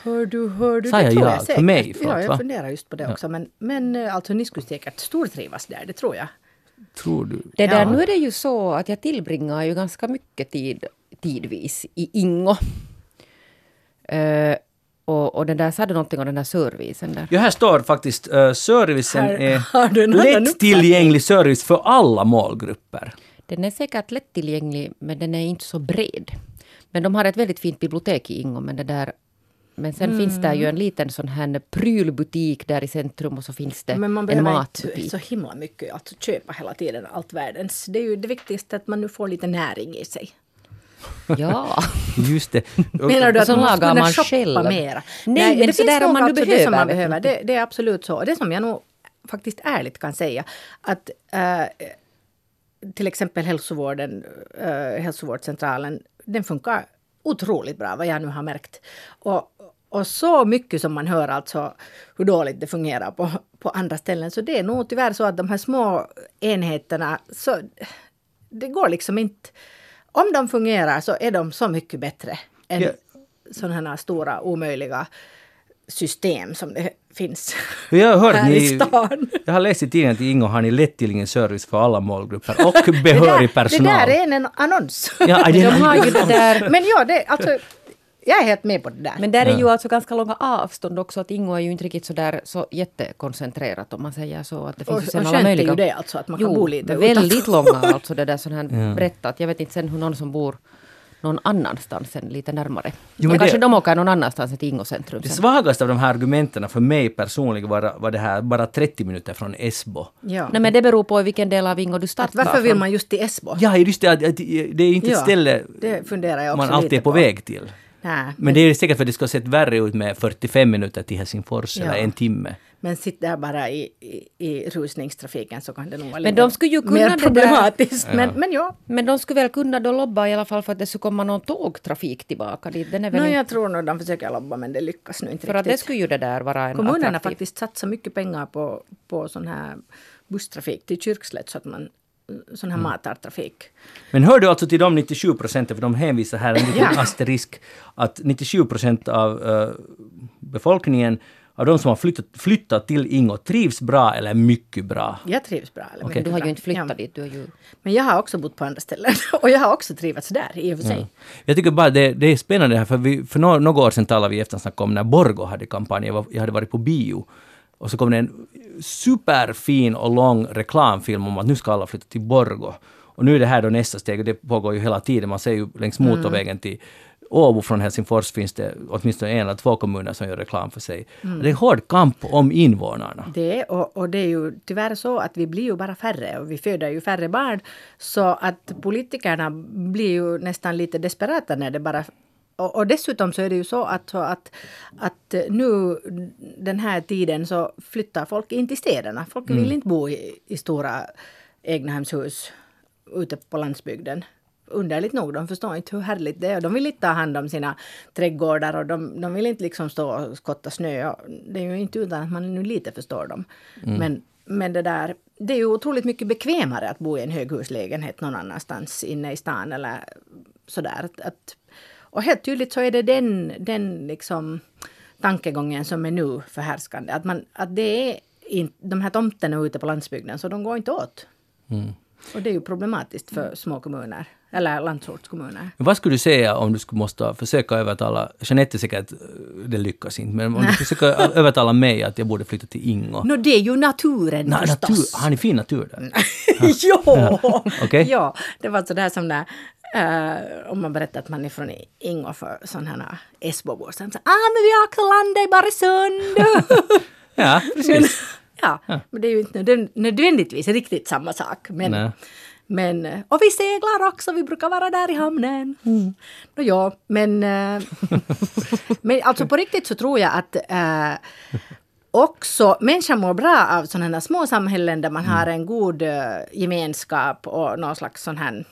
Hör du, hör du, Sa det jag tror ja? jag För säkert. mig, ja, förlåt, jag va? funderar just på det också. Men, men eh, alltså ni skulle säkert stortrivas där, det tror jag. Tror du? Det där, Ja. Nu är det ju så att jag tillbringar ju ganska mycket tid tidvis i Ingo. Eh, och, och den där, sa du någonting om den där servicen där? Ja, här står faktiskt uh, servicen Har- är lättillgänglig service för alla målgrupper. Den är säkert lättillgänglig, men den är inte så bred. Men de har ett väldigt fint bibliotek i Ingo, men det där men sen finns det Mm. ju en liten sån här prylbutik där i centrum och så finns det Men man en behöver matbutik. inte så himla mycket att köpa hela tiden, allt världens. Det är ju det viktigaste att man nu får lite näring i sig. Ja. Just det. Menar du att så man måste lagar kunna man shoppa själv. mera? Nej, men det så finns där om man nu alltså det som man behöver, behöver. Det, det är absolut så. Och det som jag nog faktiskt ärligt kan säga att eh, till exempel hälsovården, eh, hälsovårdscentralen, den funkar otroligt bra vad jag nu har märkt. Och, och så mycket som man hör alltså hur dåligt det fungerar på, på andra ställen. Så det är nog tyvärr så att de här små enheterna, så det går liksom inte. Om de fungerar så är de så mycket bättre än Ja. sådana här stora omöjliga system som det finns jag har här i ni, stan. jag har läst i tidningen att i Ingo har ni lättillgänglig service för alla målgrupper och behörig det där, personal. Det där är en annons. Ja, De har ju det där Men ja, det, alltså, jag är helt med på det där. Men där är Ja. ju alltså ganska långa avstånd också. Att Ingo är ju inte riktigt så där så jättekoncentrerat om man säger så. Att det finns och ju och alla skönt är möjliga... ju det alltså att man kan Jo, bo lite väldigt utanför. långa alltså det där sån här berättat. Jag vet inte sen hur någon som bor någon annanstans än lite närmare. Jo, men men kanske det- de åker någon annanstans än till Ingo centrum. Det sen. svagaste av de här argumenten för mig personligen var, var det här bara 30 minuter från Esbo. Ja. Nej men det beror på i vilken del av Ingo du startar. Varför vill man just till Esbo? Ja, just det, det är inte ett Ja, ställe det funderar jag också man alltid lite är på, på. väg till. Nej, Men det är säkert för att det ska ha sett värre ut med 45 minuter till Helsingfors Ja. eller en timme. Men sitt där bara i, i, i rusningstrafiken så kan det nog vara Men lite de skulle ju kunna mer det problematiskt. Men, men ja, Men de skulle väl kunna då lobba i alla fall för att det skulle komma någon tågtrafik tillbaka dit. Den är väl no, inte, jag tror nog de försöker lobba men det lyckas nu inte för att det riktigt. skulle ju det där vara en Kommunen har attraktiv... faktiskt satsat mycket pengar på, på sån här busstrafik till Kyrkslätt så att man sån Mm. här matartrafik. Men hör du alltså till de 97 procenten, för de hänvisar här en liten Ja. asterisk, att 97 procent av eh, befolkningen, av de som har flyttat, flyttat till Ingo, trivs bra eller mycket bra. Jag trivs bra. Eller Okej. mycket Du har ju inte flyttat Ja. dit. Du har ju... Men jag har också bott på andra ställen och jag har också trivats där i och för sig. Jag tycker bara det, det är spännande här, för vi, för några, några år sedan talade vi i eftersnack om när Borgo hade kampanj. Jag, var, jag hade varit på bio och så kom det en superfin och lång reklamfilm om att nu ska alla flytta till Borgo. Och nu är det här då nästa steg och det pågår ju hela tiden. Man ser ju längs motorvägen till Åbo från Helsingfors finns det åtminstone en eller två kommuner som gör reklam för sig. Det är hård kamp om invånarna. Det och, och det är ju tyvärr så att vi blir ju bara färre och vi föder ju färre barn. Så att politikerna blir ju nästan lite desperata när det bara och, och dessutom så är det ju så att, så att, att nu den här tiden så flyttar folk in till städerna. Folk vill inte bo i, i stora egnahemshus ute på landsbygden. Underligt nog, de förstår inte hur härligt det är. De vill inte ta hand om sina trädgårdar och de, de vill inte liksom stå och skotta snö. Det är ju inte utan att man nu lite förstår dem. Men, men det där, det är ju otroligt mycket bekvämare att bo i en höghuslägenhet någon annanstans inne i stan eller sådär. Att, att, och helt tydligt så är det den, den liksom tankegången som är nu förhärskande. Att, man, att det är in, de här tomterna ute på landsbygden så de går inte åt. Och det är ju problematiskt för små kommuner, eller landsortskommuner. Men vad skulle du säga om du skulle måste försöka övertala, Jeanette säkert, eh, det lyckas inte, men om du försöker övertala mig att jag borde flytta till Ingo. Nå, det är ju naturen Na, förstås. natur, har ni fin natur där? jo! Okej. Ja, det var sådär som när eh, om man berättar att man är från Ingo för sådana här Esbobor. Så säger ah men vi har också landat i Baresund. Ja, precis. ja, men det är ju inte nödvän- nödvändigtvis riktigt samma sak. Men, Nej. Men, eh, och vi seglar också, vi brukar vara där i hamnen. Mm. Ja, men, eh, men alltså på riktigt så tror jag att eh, också människan mår bra av sådana här små samhällen där man har en god eh, gemenskap och någon slags sån här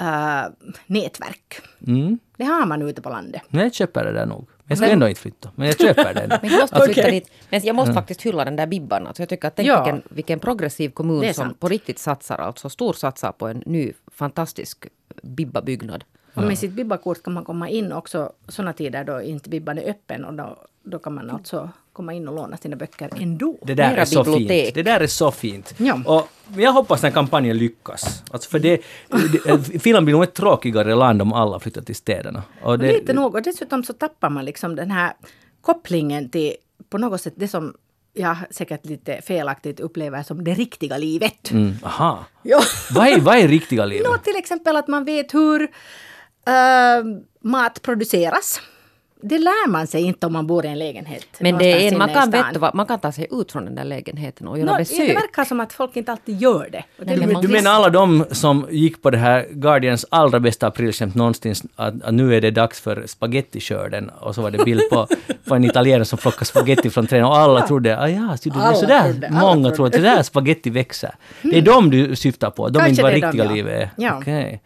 eh, nätverk. Mm. Det har man ute på landet. Jag köper det där nog. Jag ska ändå inte flytta, men jag köper ändå. Men jag måste flytta Okej. dit. Men jag måste faktiskt hylla den där Bibban. Alltså jag tycker att tänk Ja. vilken, vilken progressiv kommun som på riktigt satsar, alltså storsatsar på en ny fantastisk Bibba-byggnad. Och med sitt bibbakort kan man komma in också sådana tider då inte bibban är öppen och då, då kan man alltså komma in och låna sina böcker ändå. Det där Mera är så bibliotek. fint. Det där är så fint. Ja. Och jag hoppas den kampanjen lyckas. Alltså för det, det, Finland blir nog ett tråkigare land om alla flyttar till städerna. Och Och det, lite nog, och dessutom så tappar man liksom den här kopplingen till på något sätt det som jag säkert lite felaktigt upplever som det riktiga livet. Mm, aha. Ja. Vad är, vad är riktiga livet? Nå, till exempel att man vet hur eh, mat produceras. Det lär man sig inte om man bor i en lägenhet. Men det är, någonstans man, kan, stan. vet du vad, man kan ta sig ut från den där lägenheten och göra Nå, besök. det verkar som att folk inte alltid gör det. Det Nej, är men Du, man du menar alla de som gick på det här Guardians allra bästa aprilskämt någonsin, att, att nu är det dags för spagettiskörden och så var det bild på, på en italienare som plockade spagetti från träden och alla trodde, ah ja, så det är Alla sådär, trodde, alla många trodde. tror att det där spagetti växer. Det är de du syftar på, de är Kanske inte vad det är de, riktiga ja. livet är. Ja. Okej.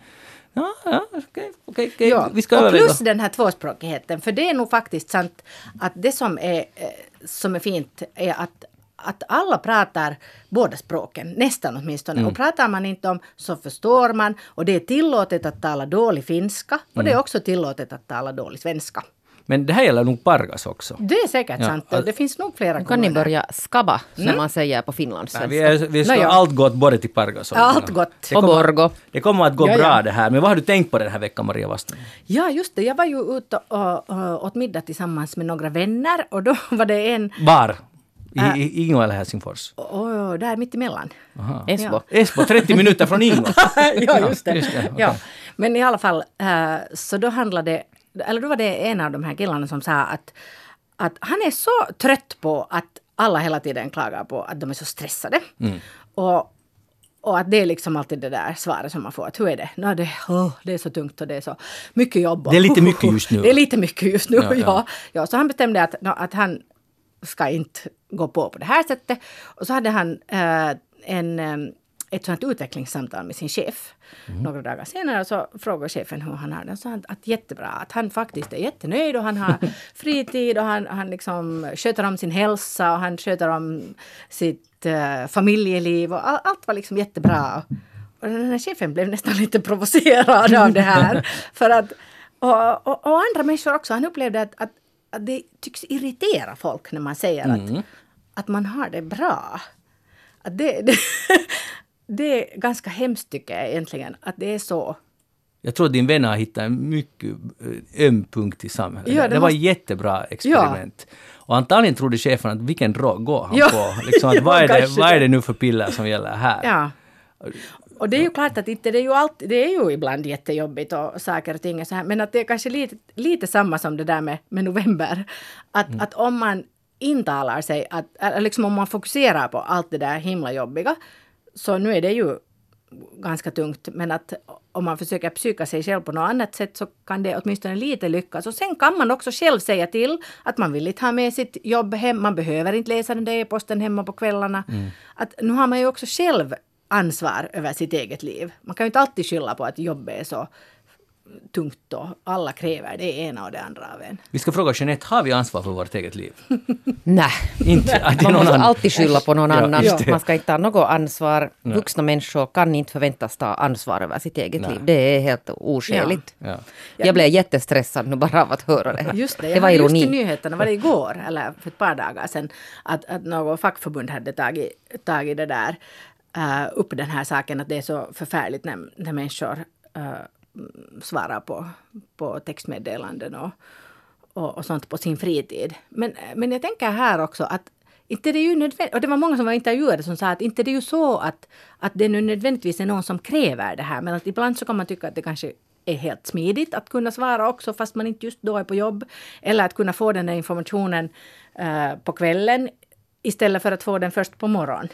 Ja, ja, okej, okej, okej. Ja. Vi ska och plus den här tvåspråkigheten, för det är nog faktiskt sant att det som är, eh, som är fint är att att alla pratar båda språken, nästan åtminstone. Mm. Och pratar man inte om så förstår man. Och det är tillåtet att tala dålig finska. Och Mm. det är också tillåtet att tala dålig svenska. Men det här gäller nog Pargas också. Det är säkert Ja, sant. Och det finns nog flera Nu kan ni kommuner. börja skabba, som man säger på finlandssvenska. Vi, är, vi ska ja. allt gott både till Pargas och Allt gott. Det Och kommer, Borgo. det kommer att gå Ja, ja. bra det här. Men vad har du tänkt på den här veckan, Maria Waston? Ja, just det. Jag var ju ute och, och åt middag tillsammans med några vänner. Och då var det en... Var? I, Äh. i Ingo eller Helsingfors? Och, där mitt emellan. Esbo. Esbo, 30 minuter från Ingo. ja, just det. just det, okej. ja. Men i alla fall, eh, så då handlade eller då var det en av de här killarna som sa att, att han är så trött på att alla hela tiden klagar på att de är så stressade. Mm. Och, och att det är liksom alltid det där svaret som man får. Att hur är det? No, det, åh, det är så tungt och det är så mycket jobb. Det är lite mycket just nu. Det är lite mycket just nu, Ja, ja. ja. ja. ja så han bestämde att, no, att han ska inte gå på på det här sättet. Och så hade han eh, en, eh, ett sånt utvecklingssamtal med sin chef. Mm. Några dagar senare så frågade chefen hur han har det. Sa han att jättebra, att han faktiskt är jättenöjd och han har fritid och han, han liksom sköter om sin hälsa och han sköter om sitt eh, familjeliv och all, allt var liksom jättebra. Och den här chefen blev nästan lite provocerad av det här. För att, och, och, och andra människor också, han upplevde att, att, att det tycks irritera folk när man säger att, att man har det bra. Att det, det, det är ganska hemskt tycker jag egentligen, att det är så. Jag tror att din vän har hittat en mycket eh, öm punkt i samhället. Ja, det det var måste- jättebra experiment. Och antagligen trodde chefen att vilken drog går han Ja. på? Liksom att Ja, vad, är det, vad är det. nu för piller som gäller här? Ja. Och det är ju klart att inte, det är ju alltid, det är ju ibland jättejobbigt och saker och ting är så här, men att det är kanske lite, lite samma som det där med, med november. Att, att om man intalar sig, att, liksom om man fokuserar på allt det där himla jobbiga, så nu är det ju ganska tungt, men att om man försöker psyka sig själv på något annat sätt så kan det åtminstone lite lyckas. Och sen kan man också själv säga till att man vill inte ha med sitt jobb hem, man behöver inte läsa den där e-posten hemma på kvällarna. Att nu har man ju också själv ansvar över sitt eget liv. Man kan ju inte alltid skylla på att jobbet är så tungt då. Alla kräver det ena och det andra av en. Vi ska fråga Jeanette, har vi ansvar för vårt eget liv? Nej. Inte, det Man måste alltid skylla på någon Ja, annan. det. Man ska inte ta något ansvar. Vuxna människor kan inte förväntas ta ansvar över sitt eget Nej. liv. Det är helt oskäligt. Ja. Jag blev jättestressad nu bara av att höra det här. Just det, det jag var hörde just i ironi. nyheterna, var det igår eller för ett par dagar sedan, att, att något fackförbund hade tagit, tagit det där, uh, upp den här saken att det är så förfärligt när, när människor uh, svarar på, på textmeddelanden och, och, och sånt på sin fritid. Men, men jag tänker här också att inte det är ju nödvändigt, och det var många som var intervjuade som sa att inte det är ju så att, att det nu nödvändigtvis är någon som kräver det här, men att ibland så kan man tycka att det kanske är helt smidigt att kunna svara också fast man inte just då är på jobb. Eller att kunna få den där informationen eh, på kvällen istället för att få den först på morgonen.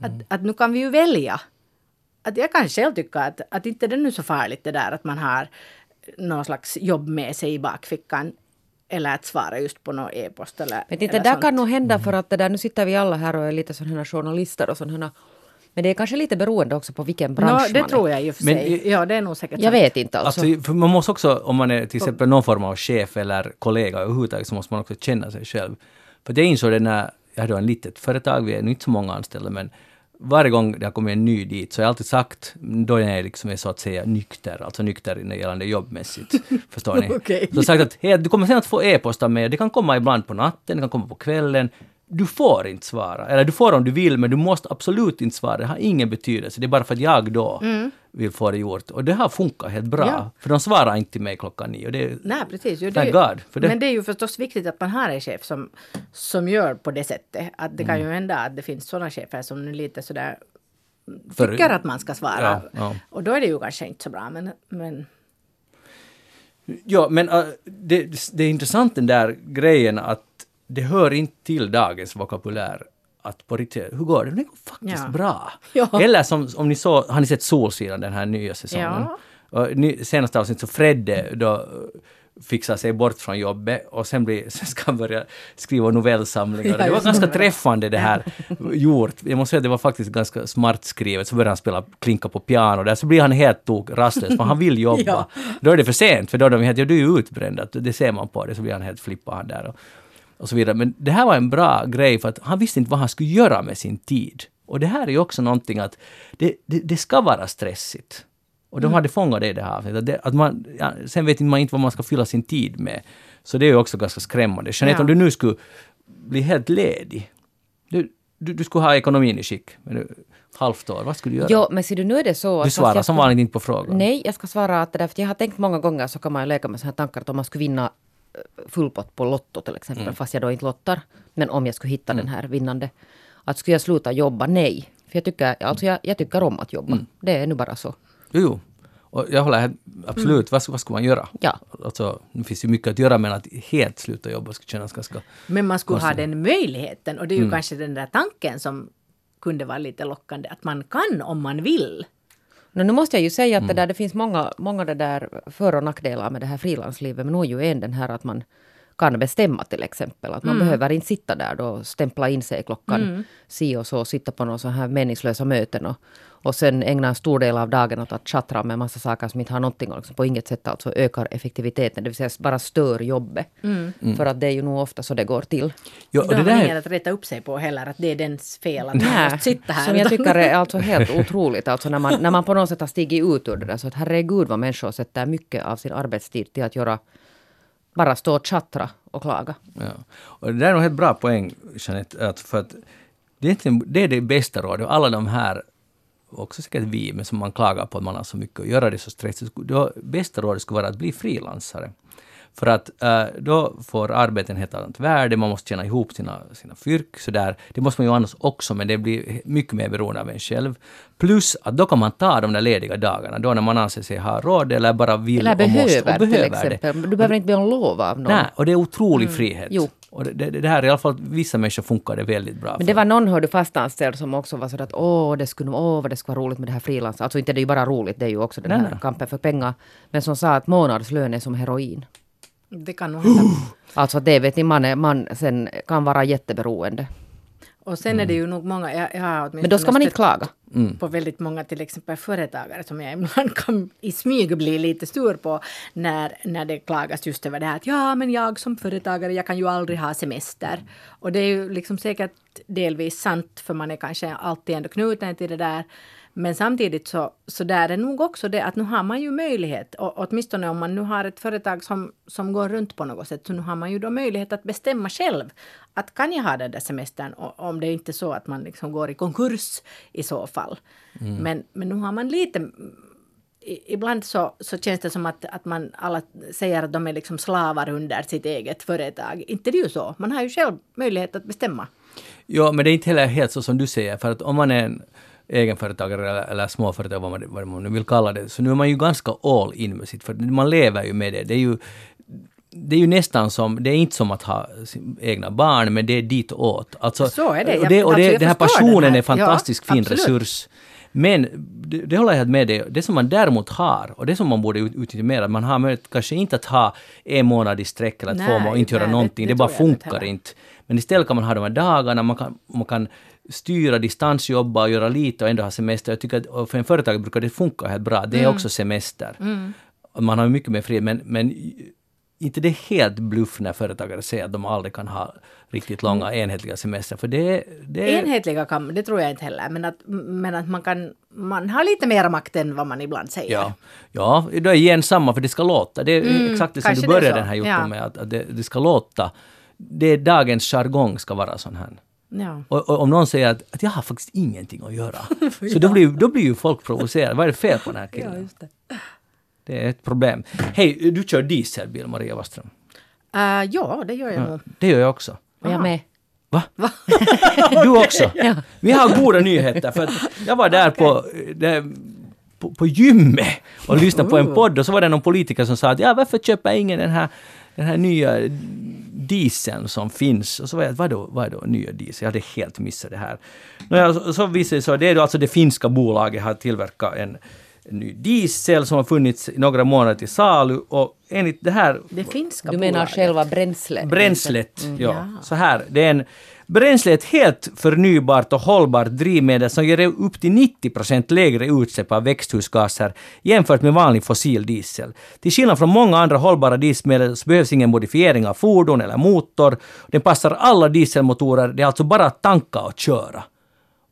Att, att nu kan vi ju välja. Att jag kan själv tycka att, att inte det är nu så farligt det där att man har någon slags jobb med sig i bakfickan. Eller att svara just på någon e-post eller, Men inte, eller där sånt. kan nog hända för att det där, nu sitter vi alla här och är lite sådana här journalister och sådana men det är kanske lite beroende också på vilken bransch Nå, det man tror är. jag och för Men sig. Ja, det är nog säkert Jag sant. vet inte alltså. Alltså, för man måste också, om man är till exempel någon form av chef eller kollega överhuvudtaget, så måste man också känna sig själv. För det insåg det när jag hade en litet företag, vi är inte så många anställda, men varje gång det har kommit en ny dit så har jag alltid sagt, då jag liksom är så att säga nykter, alltså nykter gällande jobbmässigt. Förstår ni? Okej. Så jag har sagt att hej, du kommer sen att få e-post av mig, det kan komma ibland på natten, det kan komma på kvällen. Du får inte svara. Eller du får om du vill, men du måste absolut inte svara. Det har ingen betydelse. Det är bara för att jag då vill få det gjort. Och det har funkat helt bra. Ja. För de svarar inte till mig klockan nio. Det, Nej, precis. Jo, det är ju- God för det. Men det är ju förstås viktigt att man har en chef som, som gör på det sättet. Att det kan Mm. ju hända att det finns sådana chefer som nu lite sådär För- tycker att man ska svara. Ja, ja. Och då är det ju kanske inte så bra. Men, men Ja, men äh, det, det är intressant den där grejen att det hör inte till dagens vokabulär att på riktigt, hur går det? Det går faktiskt Ja. bra. Ja. Eller som om ni såg, har ni sett Solsidan den här nya säsongen? Ja. Ny, senaste avsnittet så Fredde då äh, fixar sig bort från jobbet och sen, blir, sen ska han börja skriva novellsamlingar. Ja, det var ganska det. träffande det här gjort. Jag måste säga att det var faktiskt ganska smart skrivet. Så börjar han spela klinka på piano där, så blir han helt tok rastlös för han vill jobba. Ja. Då är det för sent, för då är de helt, ja du är utbränd, det ser man på det, så blir han helt flippad där och, och så vidare. Men det här var en bra grej för att han visste inte vad han skulle göra med sin tid. Och det här är ju också någonting att det, det, det ska vara stressigt. Och de hade fångat det i det här avsnittet. Att man, ja, sen vet man inte vad man ska fylla sin tid med. Så det är ju också ganska skrämmande. Jeanette, Ja. om du nu skulle bli helt ledig. Du, du, du skulle ha ekonomin i skick. Du, halvt år, vad skulle du göra? Jo, men ser du, nu är det så... du svarar som vanligt inte på frågan. Nej, jag ska svara att det där, för jag har tänkt många gånger så kan man ju leka med sådana här tankar att om man skulle vinna full pott på Lotto till exempel, Mm. fast jag då inte lottar, men om jag skulle hitta den här vinnande, att skulle jag sluta jobba? Nej. För jag tycker, alltså jag, jag tycker om att jobba. Mm. Det är nu bara så. Jo, jo. Och jag håller absolut, vad, vad ska man göra? Ja. Alltså, det finns ju mycket att göra, men att helt sluta jobba skulle kännas ganska... Men man skulle ha Konstigt. den möjligheten och det är ju Mm. kanske den där tanken som kunde vara lite lockande. Att man kan om man vill. Nå, nu måste jag ju säga att Mm. det, där, det finns många, många det där för och nackdelar med det här frilanslivet. Men nu är ju en den här att man kan bestämma till exempel. Att man Mm. behöver inte sitta där då och stämpla in sig klockan si och så, sitta på några så här meningslösa möten och, och sen ägna en stor del av dagen åt att tjattra med massa saker som inte har någonting och liksom på inget sätt alltså ökar effektiviteten. Det vill säga bara stör jobbet. För att det är ju nog ofta så det går till. Jo, och det har man där, att rätta upp sig på heller. Att det är dens fel att man måste sitta här. som jag tycker är alltså helt otroligt. Alltså när man, när man på något sätt har stigit ut ur det där. Så att herregud vad människor sätter mycket av sin arbetstid till att göra bara stå och tjattra och klaga. ja. och det där är nog helt bra poäng, Jeanette, att för att det det är det bästa rådet. Alla de här, också säkert vi, men som man klagar på att man har så mycket att göra, det är så stressigt. Det bästa rådet skulle vara att bli frilansare. För att eh, då får arbetet ett helt annat värde, man måste tjäna ihop sina, sina fyrk sådär. Det måste man ju annars också, men det blir mycket mer beroende av en själv. Plus att då kan man ta de där lediga dagarna, då när man anser sig ha råd eller bara vill Eller och måste behöver och till behöver det. exempel. Du behöver inte be om lov av någon. Nej, och det är otrolig frihet. Jo. Och det, det, det här i alla fall, vissa människor funkar det väldigt bra Men det för. var någon hörde fastanställd som också var sådär att åh, det skulle, åh vad det skulle vara roligt med det här frilans. Alltså inte det är ju bara roligt, det är ju också den Nej, här nej. kampen för pengar. Men som sa att månadslön är som heroin. Det kan nog hända. Alltså det vet ni, man, är, man sen kan vara jätteberoende. Och sen är det ju nog många, jag, jag har Men då ska man inte klaga. Mm. på väldigt många till exempel företagare som jag ibland kan i smyg bli lite sur på när, när det klagas just över det här att ja men jag som företagare jag kan ju aldrig ha semester. Och det är ju liksom säkert delvis sant för man är kanske alltid ändå knuten till det där. Men samtidigt så, så där är nog också det att nu har man ju möjlighet, och, åtminstone om man nu har ett företag som, som går runt på något sätt, så nu har man ju då möjlighet att bestämma själv att kan jag ha den där semestern och, om det är inte är så att man liksom går i konkurs i så fall. Men, men nu har man lite Ibland så, så känns det som att, att man alla säger att de är liksom slavar under sitt eget företag. Inte det är ju så. Man har ju själv möjlighet att bestämma. Ja, men det är inte heller helt så som du säger, för att om man är en egenföretagare eller, eller småföretagare, vad man, vad man nu vill kalla det, så nu är man ju ganska all in med sitt, för man lever ju med det. Det är ju, det är ju nästan som, det är inte som att ha egna barn, men det är ditåt. Alltså, Så är det. Och det, och det, alltså, den här passionen den här. är fantastiskt Ja, fin absolut. resurs. Men det, det håller jag helt med dig Det som man däremot har, och det som man borde ut- utnyttja mer, att man har möjlighet kanske inte att ha en månad i sträck eller två Nej, månader och inte göra nej, det- någonting. det Det, bara funkar inte. Men istället kan man ha de här dagarna, man kan, man kan styra distansjobba och göra lite och ändå ha semester. Jag tycker att för en företag brukar det funka helt bra. Det är Mm. också semester. Och Man har mycket mer frihet, men, men inte det är helt bluff när företagare säger att de aldrig kan ha riktigt långa Mm. enhetliga semester. För det, det. Enhetliga kan det tror jag inte heller. Men att, men att man kan man har lite mer makt än vad man ibland säger. Ja, ja, då är igen samma, för det ska låta. Det är Mm, exakt det som du började den här jobben Ja. med, att, att det, det ska låta. Det är dagens jargong ska vara sån här. Ja. Och, och om någon säger att, att jag har faktiskt ingenting att göra, så då blir, då blir ju folk provocerade. Vad är det fel på den här killen? Ja, det. Är ett problem. Hej, du kör dieselbil, Maria Waström. Uh, ja, det gör jag nog. Det gör jag också. Och jag med. Va? Du också? Vi har goda nyheter för att jag var där på, där, på, på gymmet och lyssnade på en podd och så var det någon politiker som sa att ja, varför köper ingen den här, den här nya dieseln som finns? Och så var jag, vadå, vadå nya diesel? Jag hade helt missat det här. Nåja, så, så visade det sig, det är då alltså det finska bolaget har tillverkat en ny diesel som har funnits i några månader till salu och enligt det här Det finska Du menar bolaget. själva bränslet? Bränslet, Mm. ja. Ja. Så här, det är en Bränsle är ett helt förnybart och hållbart drivmedel som ger upp till 90 procent lägre utsläpp av växthusgaser jämfört med vanlig fossil diesel. Till skillnad från många andra hållbara dieselmedel så behövs ingen modifiering av fordon eller motor. Den passar alla dieselmotorer, det är alltså bara att tanka och köra.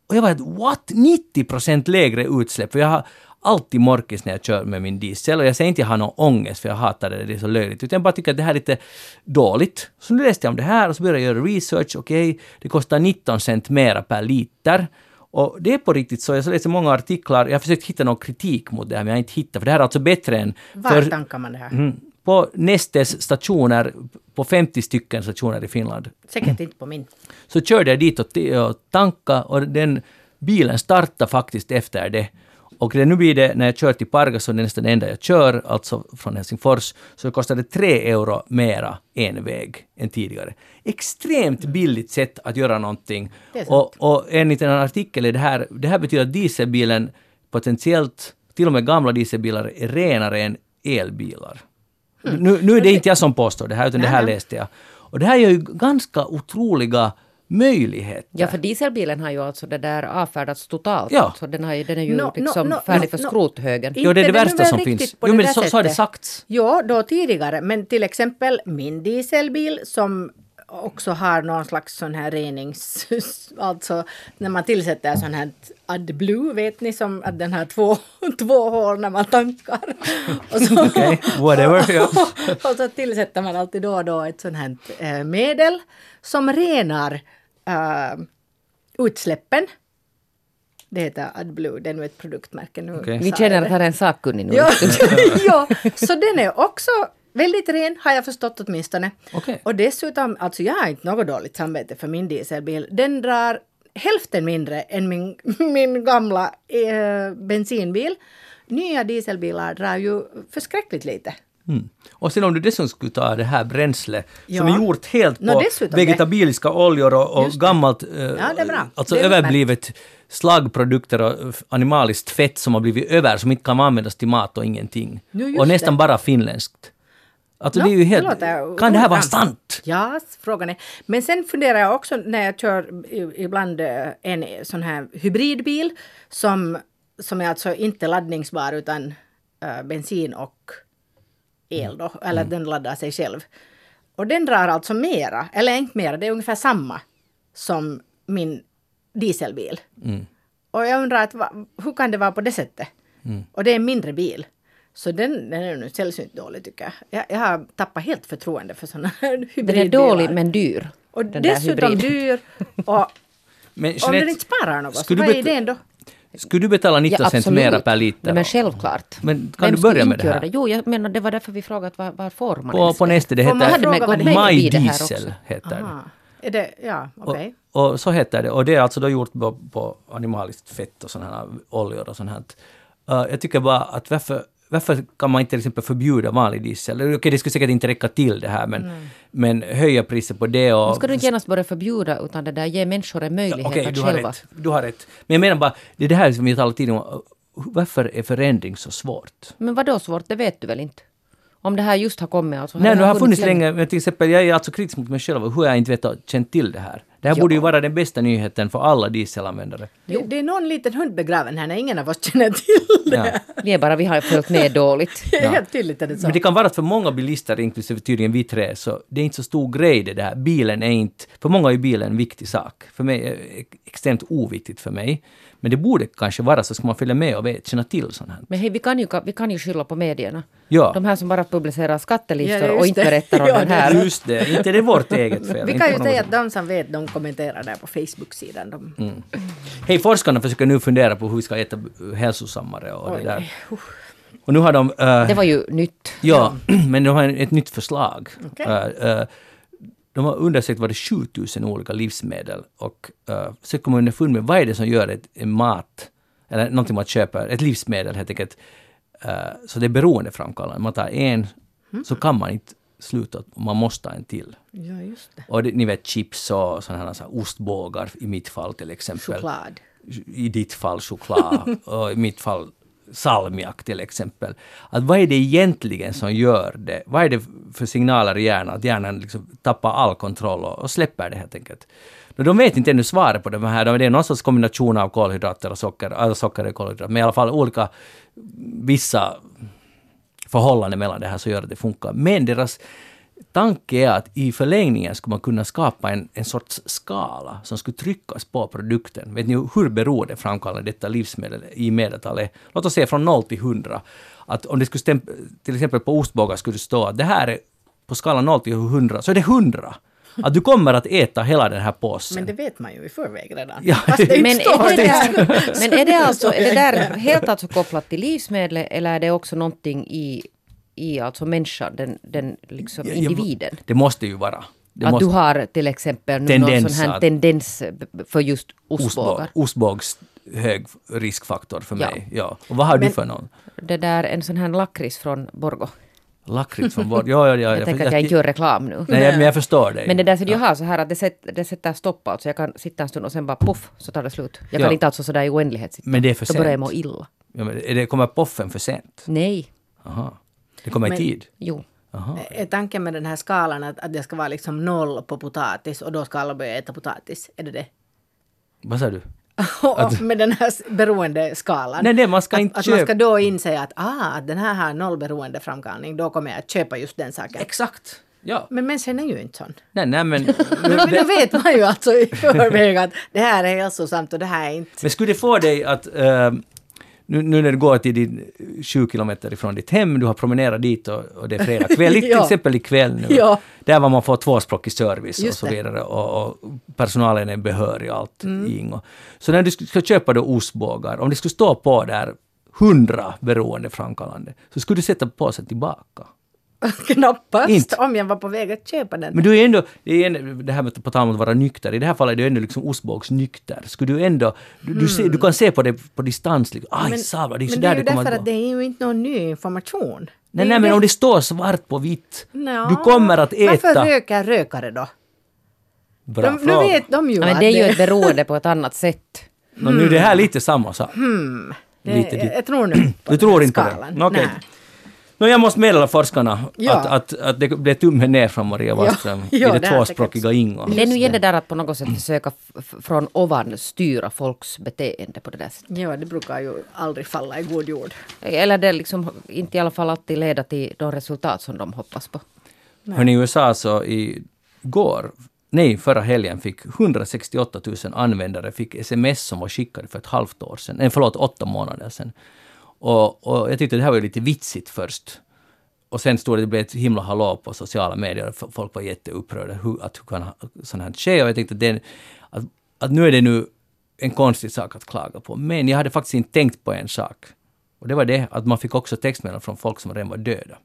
Och jag var helt what? 90 procent lägre utsläpp? För jag har alltid morkis när jag kör med min diesel och jag säger inte att jag har någon ångest för jag hatar det, det är så löjligt. Utan jag bara tycker att det här är lite dåligt. Så nu läste jag om det här och så började jag göra research. Okej, det kostar 19 cent mera per liter. Och det är på riktigt så. Jag läste många artiklar. Jag har försökt hitta någon kritik mot det här men jag har inte hittat. För det här är alltså bättre än... Var för- tankar man det här? Mm. På Nestes stationer, på 50 stycken stationer i Finland, Säkert inte på min. så körde jag dit och, och tanka och den bilen startade faktiskt efter det. Och det, nu blir det, när jag kör till Pargas, det är nästan det enda jag kör, alltså från Helsingfors, så kostar det 3 euro mera en väg än tidigare. Extremt billigt sätt att göra någonting. Och, och enligt en artikel är det här, det här betyder att dieselbilen potentiellt, till och med gamla dieselbilar, är renare än elbilar. Nu, nu är det inte jag som påstår det här, utan det här Nej, nej. läste jag. Och det här gör ju ganska otroliga möjligheter. Ja, för dieselbilen har ju alltså det där avfärdats totalt. Ja. Så den, har ju, den är ju No, liksom no, färdig no, för no. skrothögen. Jo, det är det värsta som finns. Jo, men så, så har det sagts. Ja, då tidigare. Men till exempel min dieselbil som också har någon slags sån här renings... Alltså när man tillsätter sån här AdBlue, vet ni som att den har två, två hål när man tankar. Och så, Okej, whatever, ja. och så tillsätter man alltid då och då ett sånt här eh, medel som renar eh, utsläppen. Det heter AdBlue, det är nu ett produktmärke. Nu Okej. Vi känner att det. här är en sakkunnig nu. Ja, ja, så den är också väldigt ren har jag förstått åtminstone. Okej. Och dessutom, alltså jag har inte något dåligt samvete för min dieselbil. Den drar hälften mindre än min, min gamla eh, bensinbil. Nya dieselbilar drar ju förskräckligt lite. Mm. Och sen om du dessutom skulle ta det här bränslet som Ja. är gjort helt på dessutom det. vegetabiliska oljor och, och det. gammalt, eh, Ja, det är bra. alltså Det överblivet slaggprodukter och eh, animaliskt fett som har blivit över, som inte kan användas till mat och ingenting. Just och nästan det. bara finländskt. Alltså Nå, det är ju helt... låter kan det här vara sant? Ja, frågan är. Men sen funderar jag också när jag kör ibland eh, en sån här hybridbil som, som är alltså inte laddningsbar utan eh, bensin och el då, eller den laddar sig själv. Och den drar alltså mera, eller inte mera, det är ungefär samma som min dieselbil. Och jag undrar att, hur kan det vara på det sättet? Och det är en mindre bil. Så den, den är nu sällsynt dålig tycker jag. jag. Jag har tappat helt förtroende för sådana här Den hybridbilar. är dålig men dyr. Och den dessutom dyr. Och Men om Jeanette, den inte sparar något, så vad är idén då? Skulle du betala 19 cent mera per liter? Nej, men självklart. Men kan Vem du börja med det här? Jo, jag menar det var därför vi frågade var, var får man På, ens på det? nästa, det heter hade med gått med i My det här Diesel. också. Heter det. Aha. Det, ja, okej. Och, och så heter det. Och det är alltså då gjort på, på animaliskt fett och sådana här oljor och sånt här. Uh, jag tycker bara att varför, varför kan man inte till exempel förbjuda vanlig diesel? Okej, det skulle säkert inte räcka till det här, men, men höja priset på det och... Men ska du inte genast börja förbjuda utan det där ge människor en möjlighet Okej, att du har själva... rätt. Du har rätt. Men jag menar bara, det är det här som vi talar tidigare om. Varför är förändring så svårt? Men vad då svårt, det vet du väl inte? Om det här just har kommit alltså. Nej, det har funnits länge. länge. Men till exempel, jag är alltså kritisk mot mig själv. Hur jag inte vet och känt till det här. Det här Ja. borde ju vara den bästa nyheten för alla dieselanvändare. Det, det är någon liten hund begraven här när ingen av oss känner till det. Ja. Vi är bara, vi har följt med dåligt. Är helt tydligt att det är så. Men det kan vara att för många bilister, inklusive tydligen vi tre, så det är inte så stor grej det där. Bilen är inte... För många är bilen en viktig sak. För mig är det extremt oviktigt för mig. Men det borde kanske vara så, ska man följa med och vet, känna till sånt här. Men hej, vi kan ju, vi kan ju skylla på medierna. Ja. De här som bara publicerar skattelistor Ja, och inte berättar om Ja, den här. Just det, inte det är vårt eget fel. Vi kan ju säga att de som vet, de kommenterar där på Facebook-sidan. De, Mm. Hej, forskarna försöker nu fundera på hur vi ska äta hälsosammare och Oj, det där. Och nu har de... eh, Det var ju nytt. Ja, men de har ett nytt förslag. Okej. Eh, eh, de har undersökt var det 7000 olika livsmedel och uh, så kommer man underfund med vad är det som gör ett, en mat, eller någonting man köper, ett livsmedel helt enkelt, eh, så det är beroendeframkallande. Man tar en, så kan man inte sluta, man måste ha en till. ja, just det. Och det, ni vet chips och sådana här så här ostbågar i mitt fall till exempel Choklad. i ditt fall choklad och i mitt fall salmiak till exempel. Att vad är det egentligen som gör det? Vad är det för signaler i hjärnan? Att hjärnan liksom tappar all kontroll och, och släpper det helt enkelt. Men de vet inte ännu svaret på det här. Det är någon sorts kombination av kolhydrater och socker, alltså socker och kolhydrater, men i alla fall olika, vissa förhållanden mellan det här som gör att det funkar. Men deras tanke är att i förlängningen skulle man kunna skapa en, en sorts skala som skulle tryckas på produkten. Vet ni hur beroendeframkallande detta livsmedel i medeltal är? Låt oss säga från 0 till 100. Att om det skulle till exempel på ostbågar skulle det stå att det här är på skalan 0 till 100, så är det 100. Att du kommer att äta hela den här påsen. Men det vet man ju i förväg redan. Ja, Fast det Men är, det där, men är det alltså är det där helt alltså kopplat till livsmedlet eller är det också någonting i, i alltså människan, den, den liksom Ja, individen? Det måste ju vara. Det att du har till exempel någon sån här tendens för just ostbåg, ostbågar. ostbågs hög riskfaktor för Ja. mig. Ja. Och vad har Men- du för någon? Det där en sån här lakrits från Borgo. Lakrits från bort? Ja, ja, ja. Jag tänker att jag inte gör reklam nu. Nej, men jag förstår dig. Men det där så jag har så här att det, sätt, det sätter stopp alltså. Jag kan sitta en stund och sen bara puff så tar det slut. Jag Ja. kan inte alltså sådär i oändlighet sitta. Men det är för Då börjar jag sent. må illa. Ja, men är det, kommer poffen för sent? Nej. Aha. Det kommer Men- i tid? Jo. Aha. Är tanken med den här skalan att, att det ska vara liksom noll på potatis och då ska alla börja äta potatis? Är det det? Vad sa du? Och med den här beroendeskalan. Nej, nej, man ska att, inte att man köpa- ska då inse att ah, att den här har noll beroendeframkallning, då kommer jag att köpa just den saken. Exakt! Ja. Men människan är ju inte sån. Nej, nej, men... Men då vet man ju alltså i förväg att det här är hälsosamt och det här är inte. Men skulle det få dig att... eh, nu, nu när du går till din 20 kilometer ifrån ditt hem, du har promenerat dit och, och det är fredag kväll, till Ja. exempel ikväll nu, Ja. där var man får tvåspråkig service och Just så det. vidare och, och personalen är behörig och allt Mm. Så när du ska ska köpa då ostbågar, om det skulle stå på där 100 beroendeframkallande, så skulle du sätta påsen tillbaka. Knappast Inte. om jag var på väg att köpa den. Men du är ändå, det, är en, det här med på tal om att vara nykter, i det här fallet är du ändå liksom ostbågsnykter. Skulle du ändå, du, du, ser, du kan se på det på distans, liksom, aj men, sablar, det är men så det är där ju det kommer därför att att gå. det är ju inte någon ny information. Nej, är nej, ju men det- om det står svart på vitt, Nå, du kommer att äta... Varför röker rökare då? Bra De, nu fråga. vet de ju Ja, men att det är ju ett beroende på ett annat sätt. Nå, nu är det här lite samma sak. det, lite dit. jag tror nu på Du den tror inte på det? okej. Nej. No, jag måste meddela forskarna Ja. att, att, att det blev tummen ner från Maria Wallström Ja, i det tvåspråkiga Ingå. Det är nu igen det där att på något sätt försöka från ovan styra folks beteende på det där sättet. Ja, det brukar ju aldrig falla i god jord. Eller det liksom inte i alla fall alltid leda till de resultat som de hoppas på. Hörni, i USA så i går, nej förra helgen fick 168 000 användare fick sms som var skickade för ett halvt år sedan, nej förlåt åtta månader sedan. Och, och jag tyckte det här var lite vitsigt först. Och sen stod det, det blev ett himla hallå på sociala medier. Folk var jätteupprörda hur, att hur kan sånt här ske? Och jag tänkte att, det, att, att nu är det nu en konstig sak att klaga på. Men jag hade faktiskt inte tänkt på en sak. Och det var det att man fick också textmeddelanden från folk som redan var döda.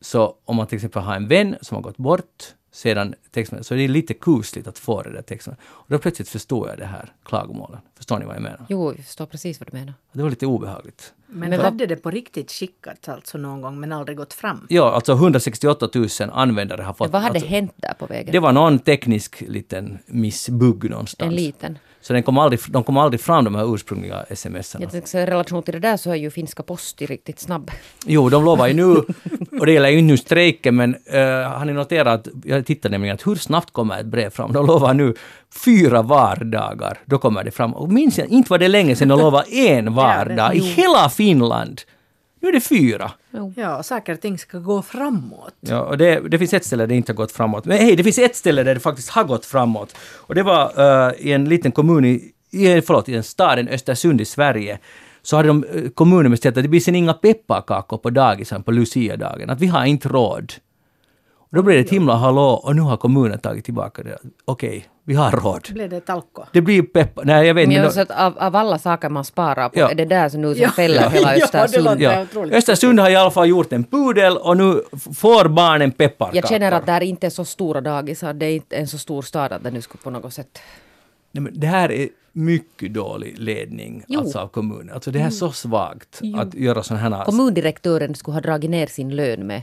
Så om man till exempel har en vän som har gått bort sedan textmeddelandet, så är det lite kusligt att få det där textmeddelandet. Och då plötsligt förstår jag det här klagomålen. Förstår ni vad jag menar? Jo, jag förstår precis vad du menar. Det var lite obehagligt. Men, Men vad- hade det på riktigt skickats alltså någon gång men aldrig gått fram? Ja, alltså 168 000 användare har fått... Vad hade alltså, hänt där på vägen? Det var någon teknisk liten missbugg någonstans. en liten. Så den kom aldrig, de kom aldrig fram, de här ursprungliga smsen. Jag tänkte, säga, I relation till det där så är ju finska posti riktigt snabb. Jo, de lovar ju nu, och det gäller ju nu strejken, men uh, har ni noterat, jag tittade nämligen, att hur snabbt kommer ett brev fram? De lovar nu fyra vardagar, då kommer det fram. Och minns jag, inte var det länge sedan de lovade en vardag i hela Finland. Nu är det fyra. Ja, saker och ting ska gå framåt. Ja, och det, det finns ett ställe där det inte har gått framåt. Men hej, det finns ett ställe där det faktiskt har gått framåt. Och det var eh, i en liten kommun i, i, förlåt, i en staden Östersund i Sverige. Så hade de, uh, kommunen bestämt att det blir sen inga pepparkakor på dagisen på Lucia-dagen. Att vi har inte råd. Och då blev det ett himla hallå och nu har kommunen tagit tillbaka det. Okej, vi har råd. Blev det talko? Det blir peppar... Nej, jag vet Men inte. jag att av, av alla saker man sparar på, Ja. är det där som nu som Ja. fäller Ja. hela Ja, Östersund? Ja. är otroligt Östersund har i alla fall gjort en pudel och nu får barnen pepparkakor. Jag känner att det här inte är så stora dagisar, det är inte en så stor stad att det nu skulle på något sätt... Nej, men det här är mycket dålig ledning Jo. alltså av kommunen. Alltså det här är så svagt att göra sådana här... Kommundirektören skulle ha dragit ner sin lön med Ja,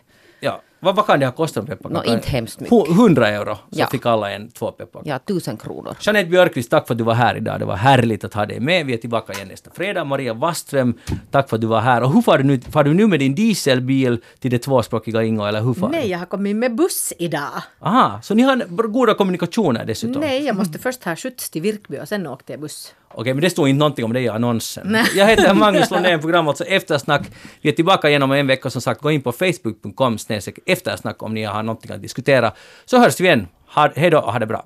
vad, vad kan det ha kostat pepparkakor? Nå, inte hemskt mycket. Hu- 100 euro så Ja. fick alla en två pepparkakor. ja, tusen kronor. Jeanette Björkqvist, tack för att du var här idag. Det var härligt att ha dig med. Vi är tillbaka igen nästa fredag. Maria Wastström, tack för att du var här. Och hur far du nu? Far du nu med din dieselbil till det tvåspråkiga Ingo, eller hur far Nej, jag har kommit med buss idag. Aha, så ni har goda kommunikationer dessutom? Nej, jag måste först ha skjuts till Virkby och sen åkte jag buss. Okej, men det står inte någonting om det i annonsen. Nej. Jag heter Magnus Lundén, program alltså Eftersnack. Vi är tillbaka igen om en vecka. Som sagt, gå in på facebook.com eftersnack om ni har någonting att diskutera. Så hörs vi igen. Ha, hej då och ha det bra.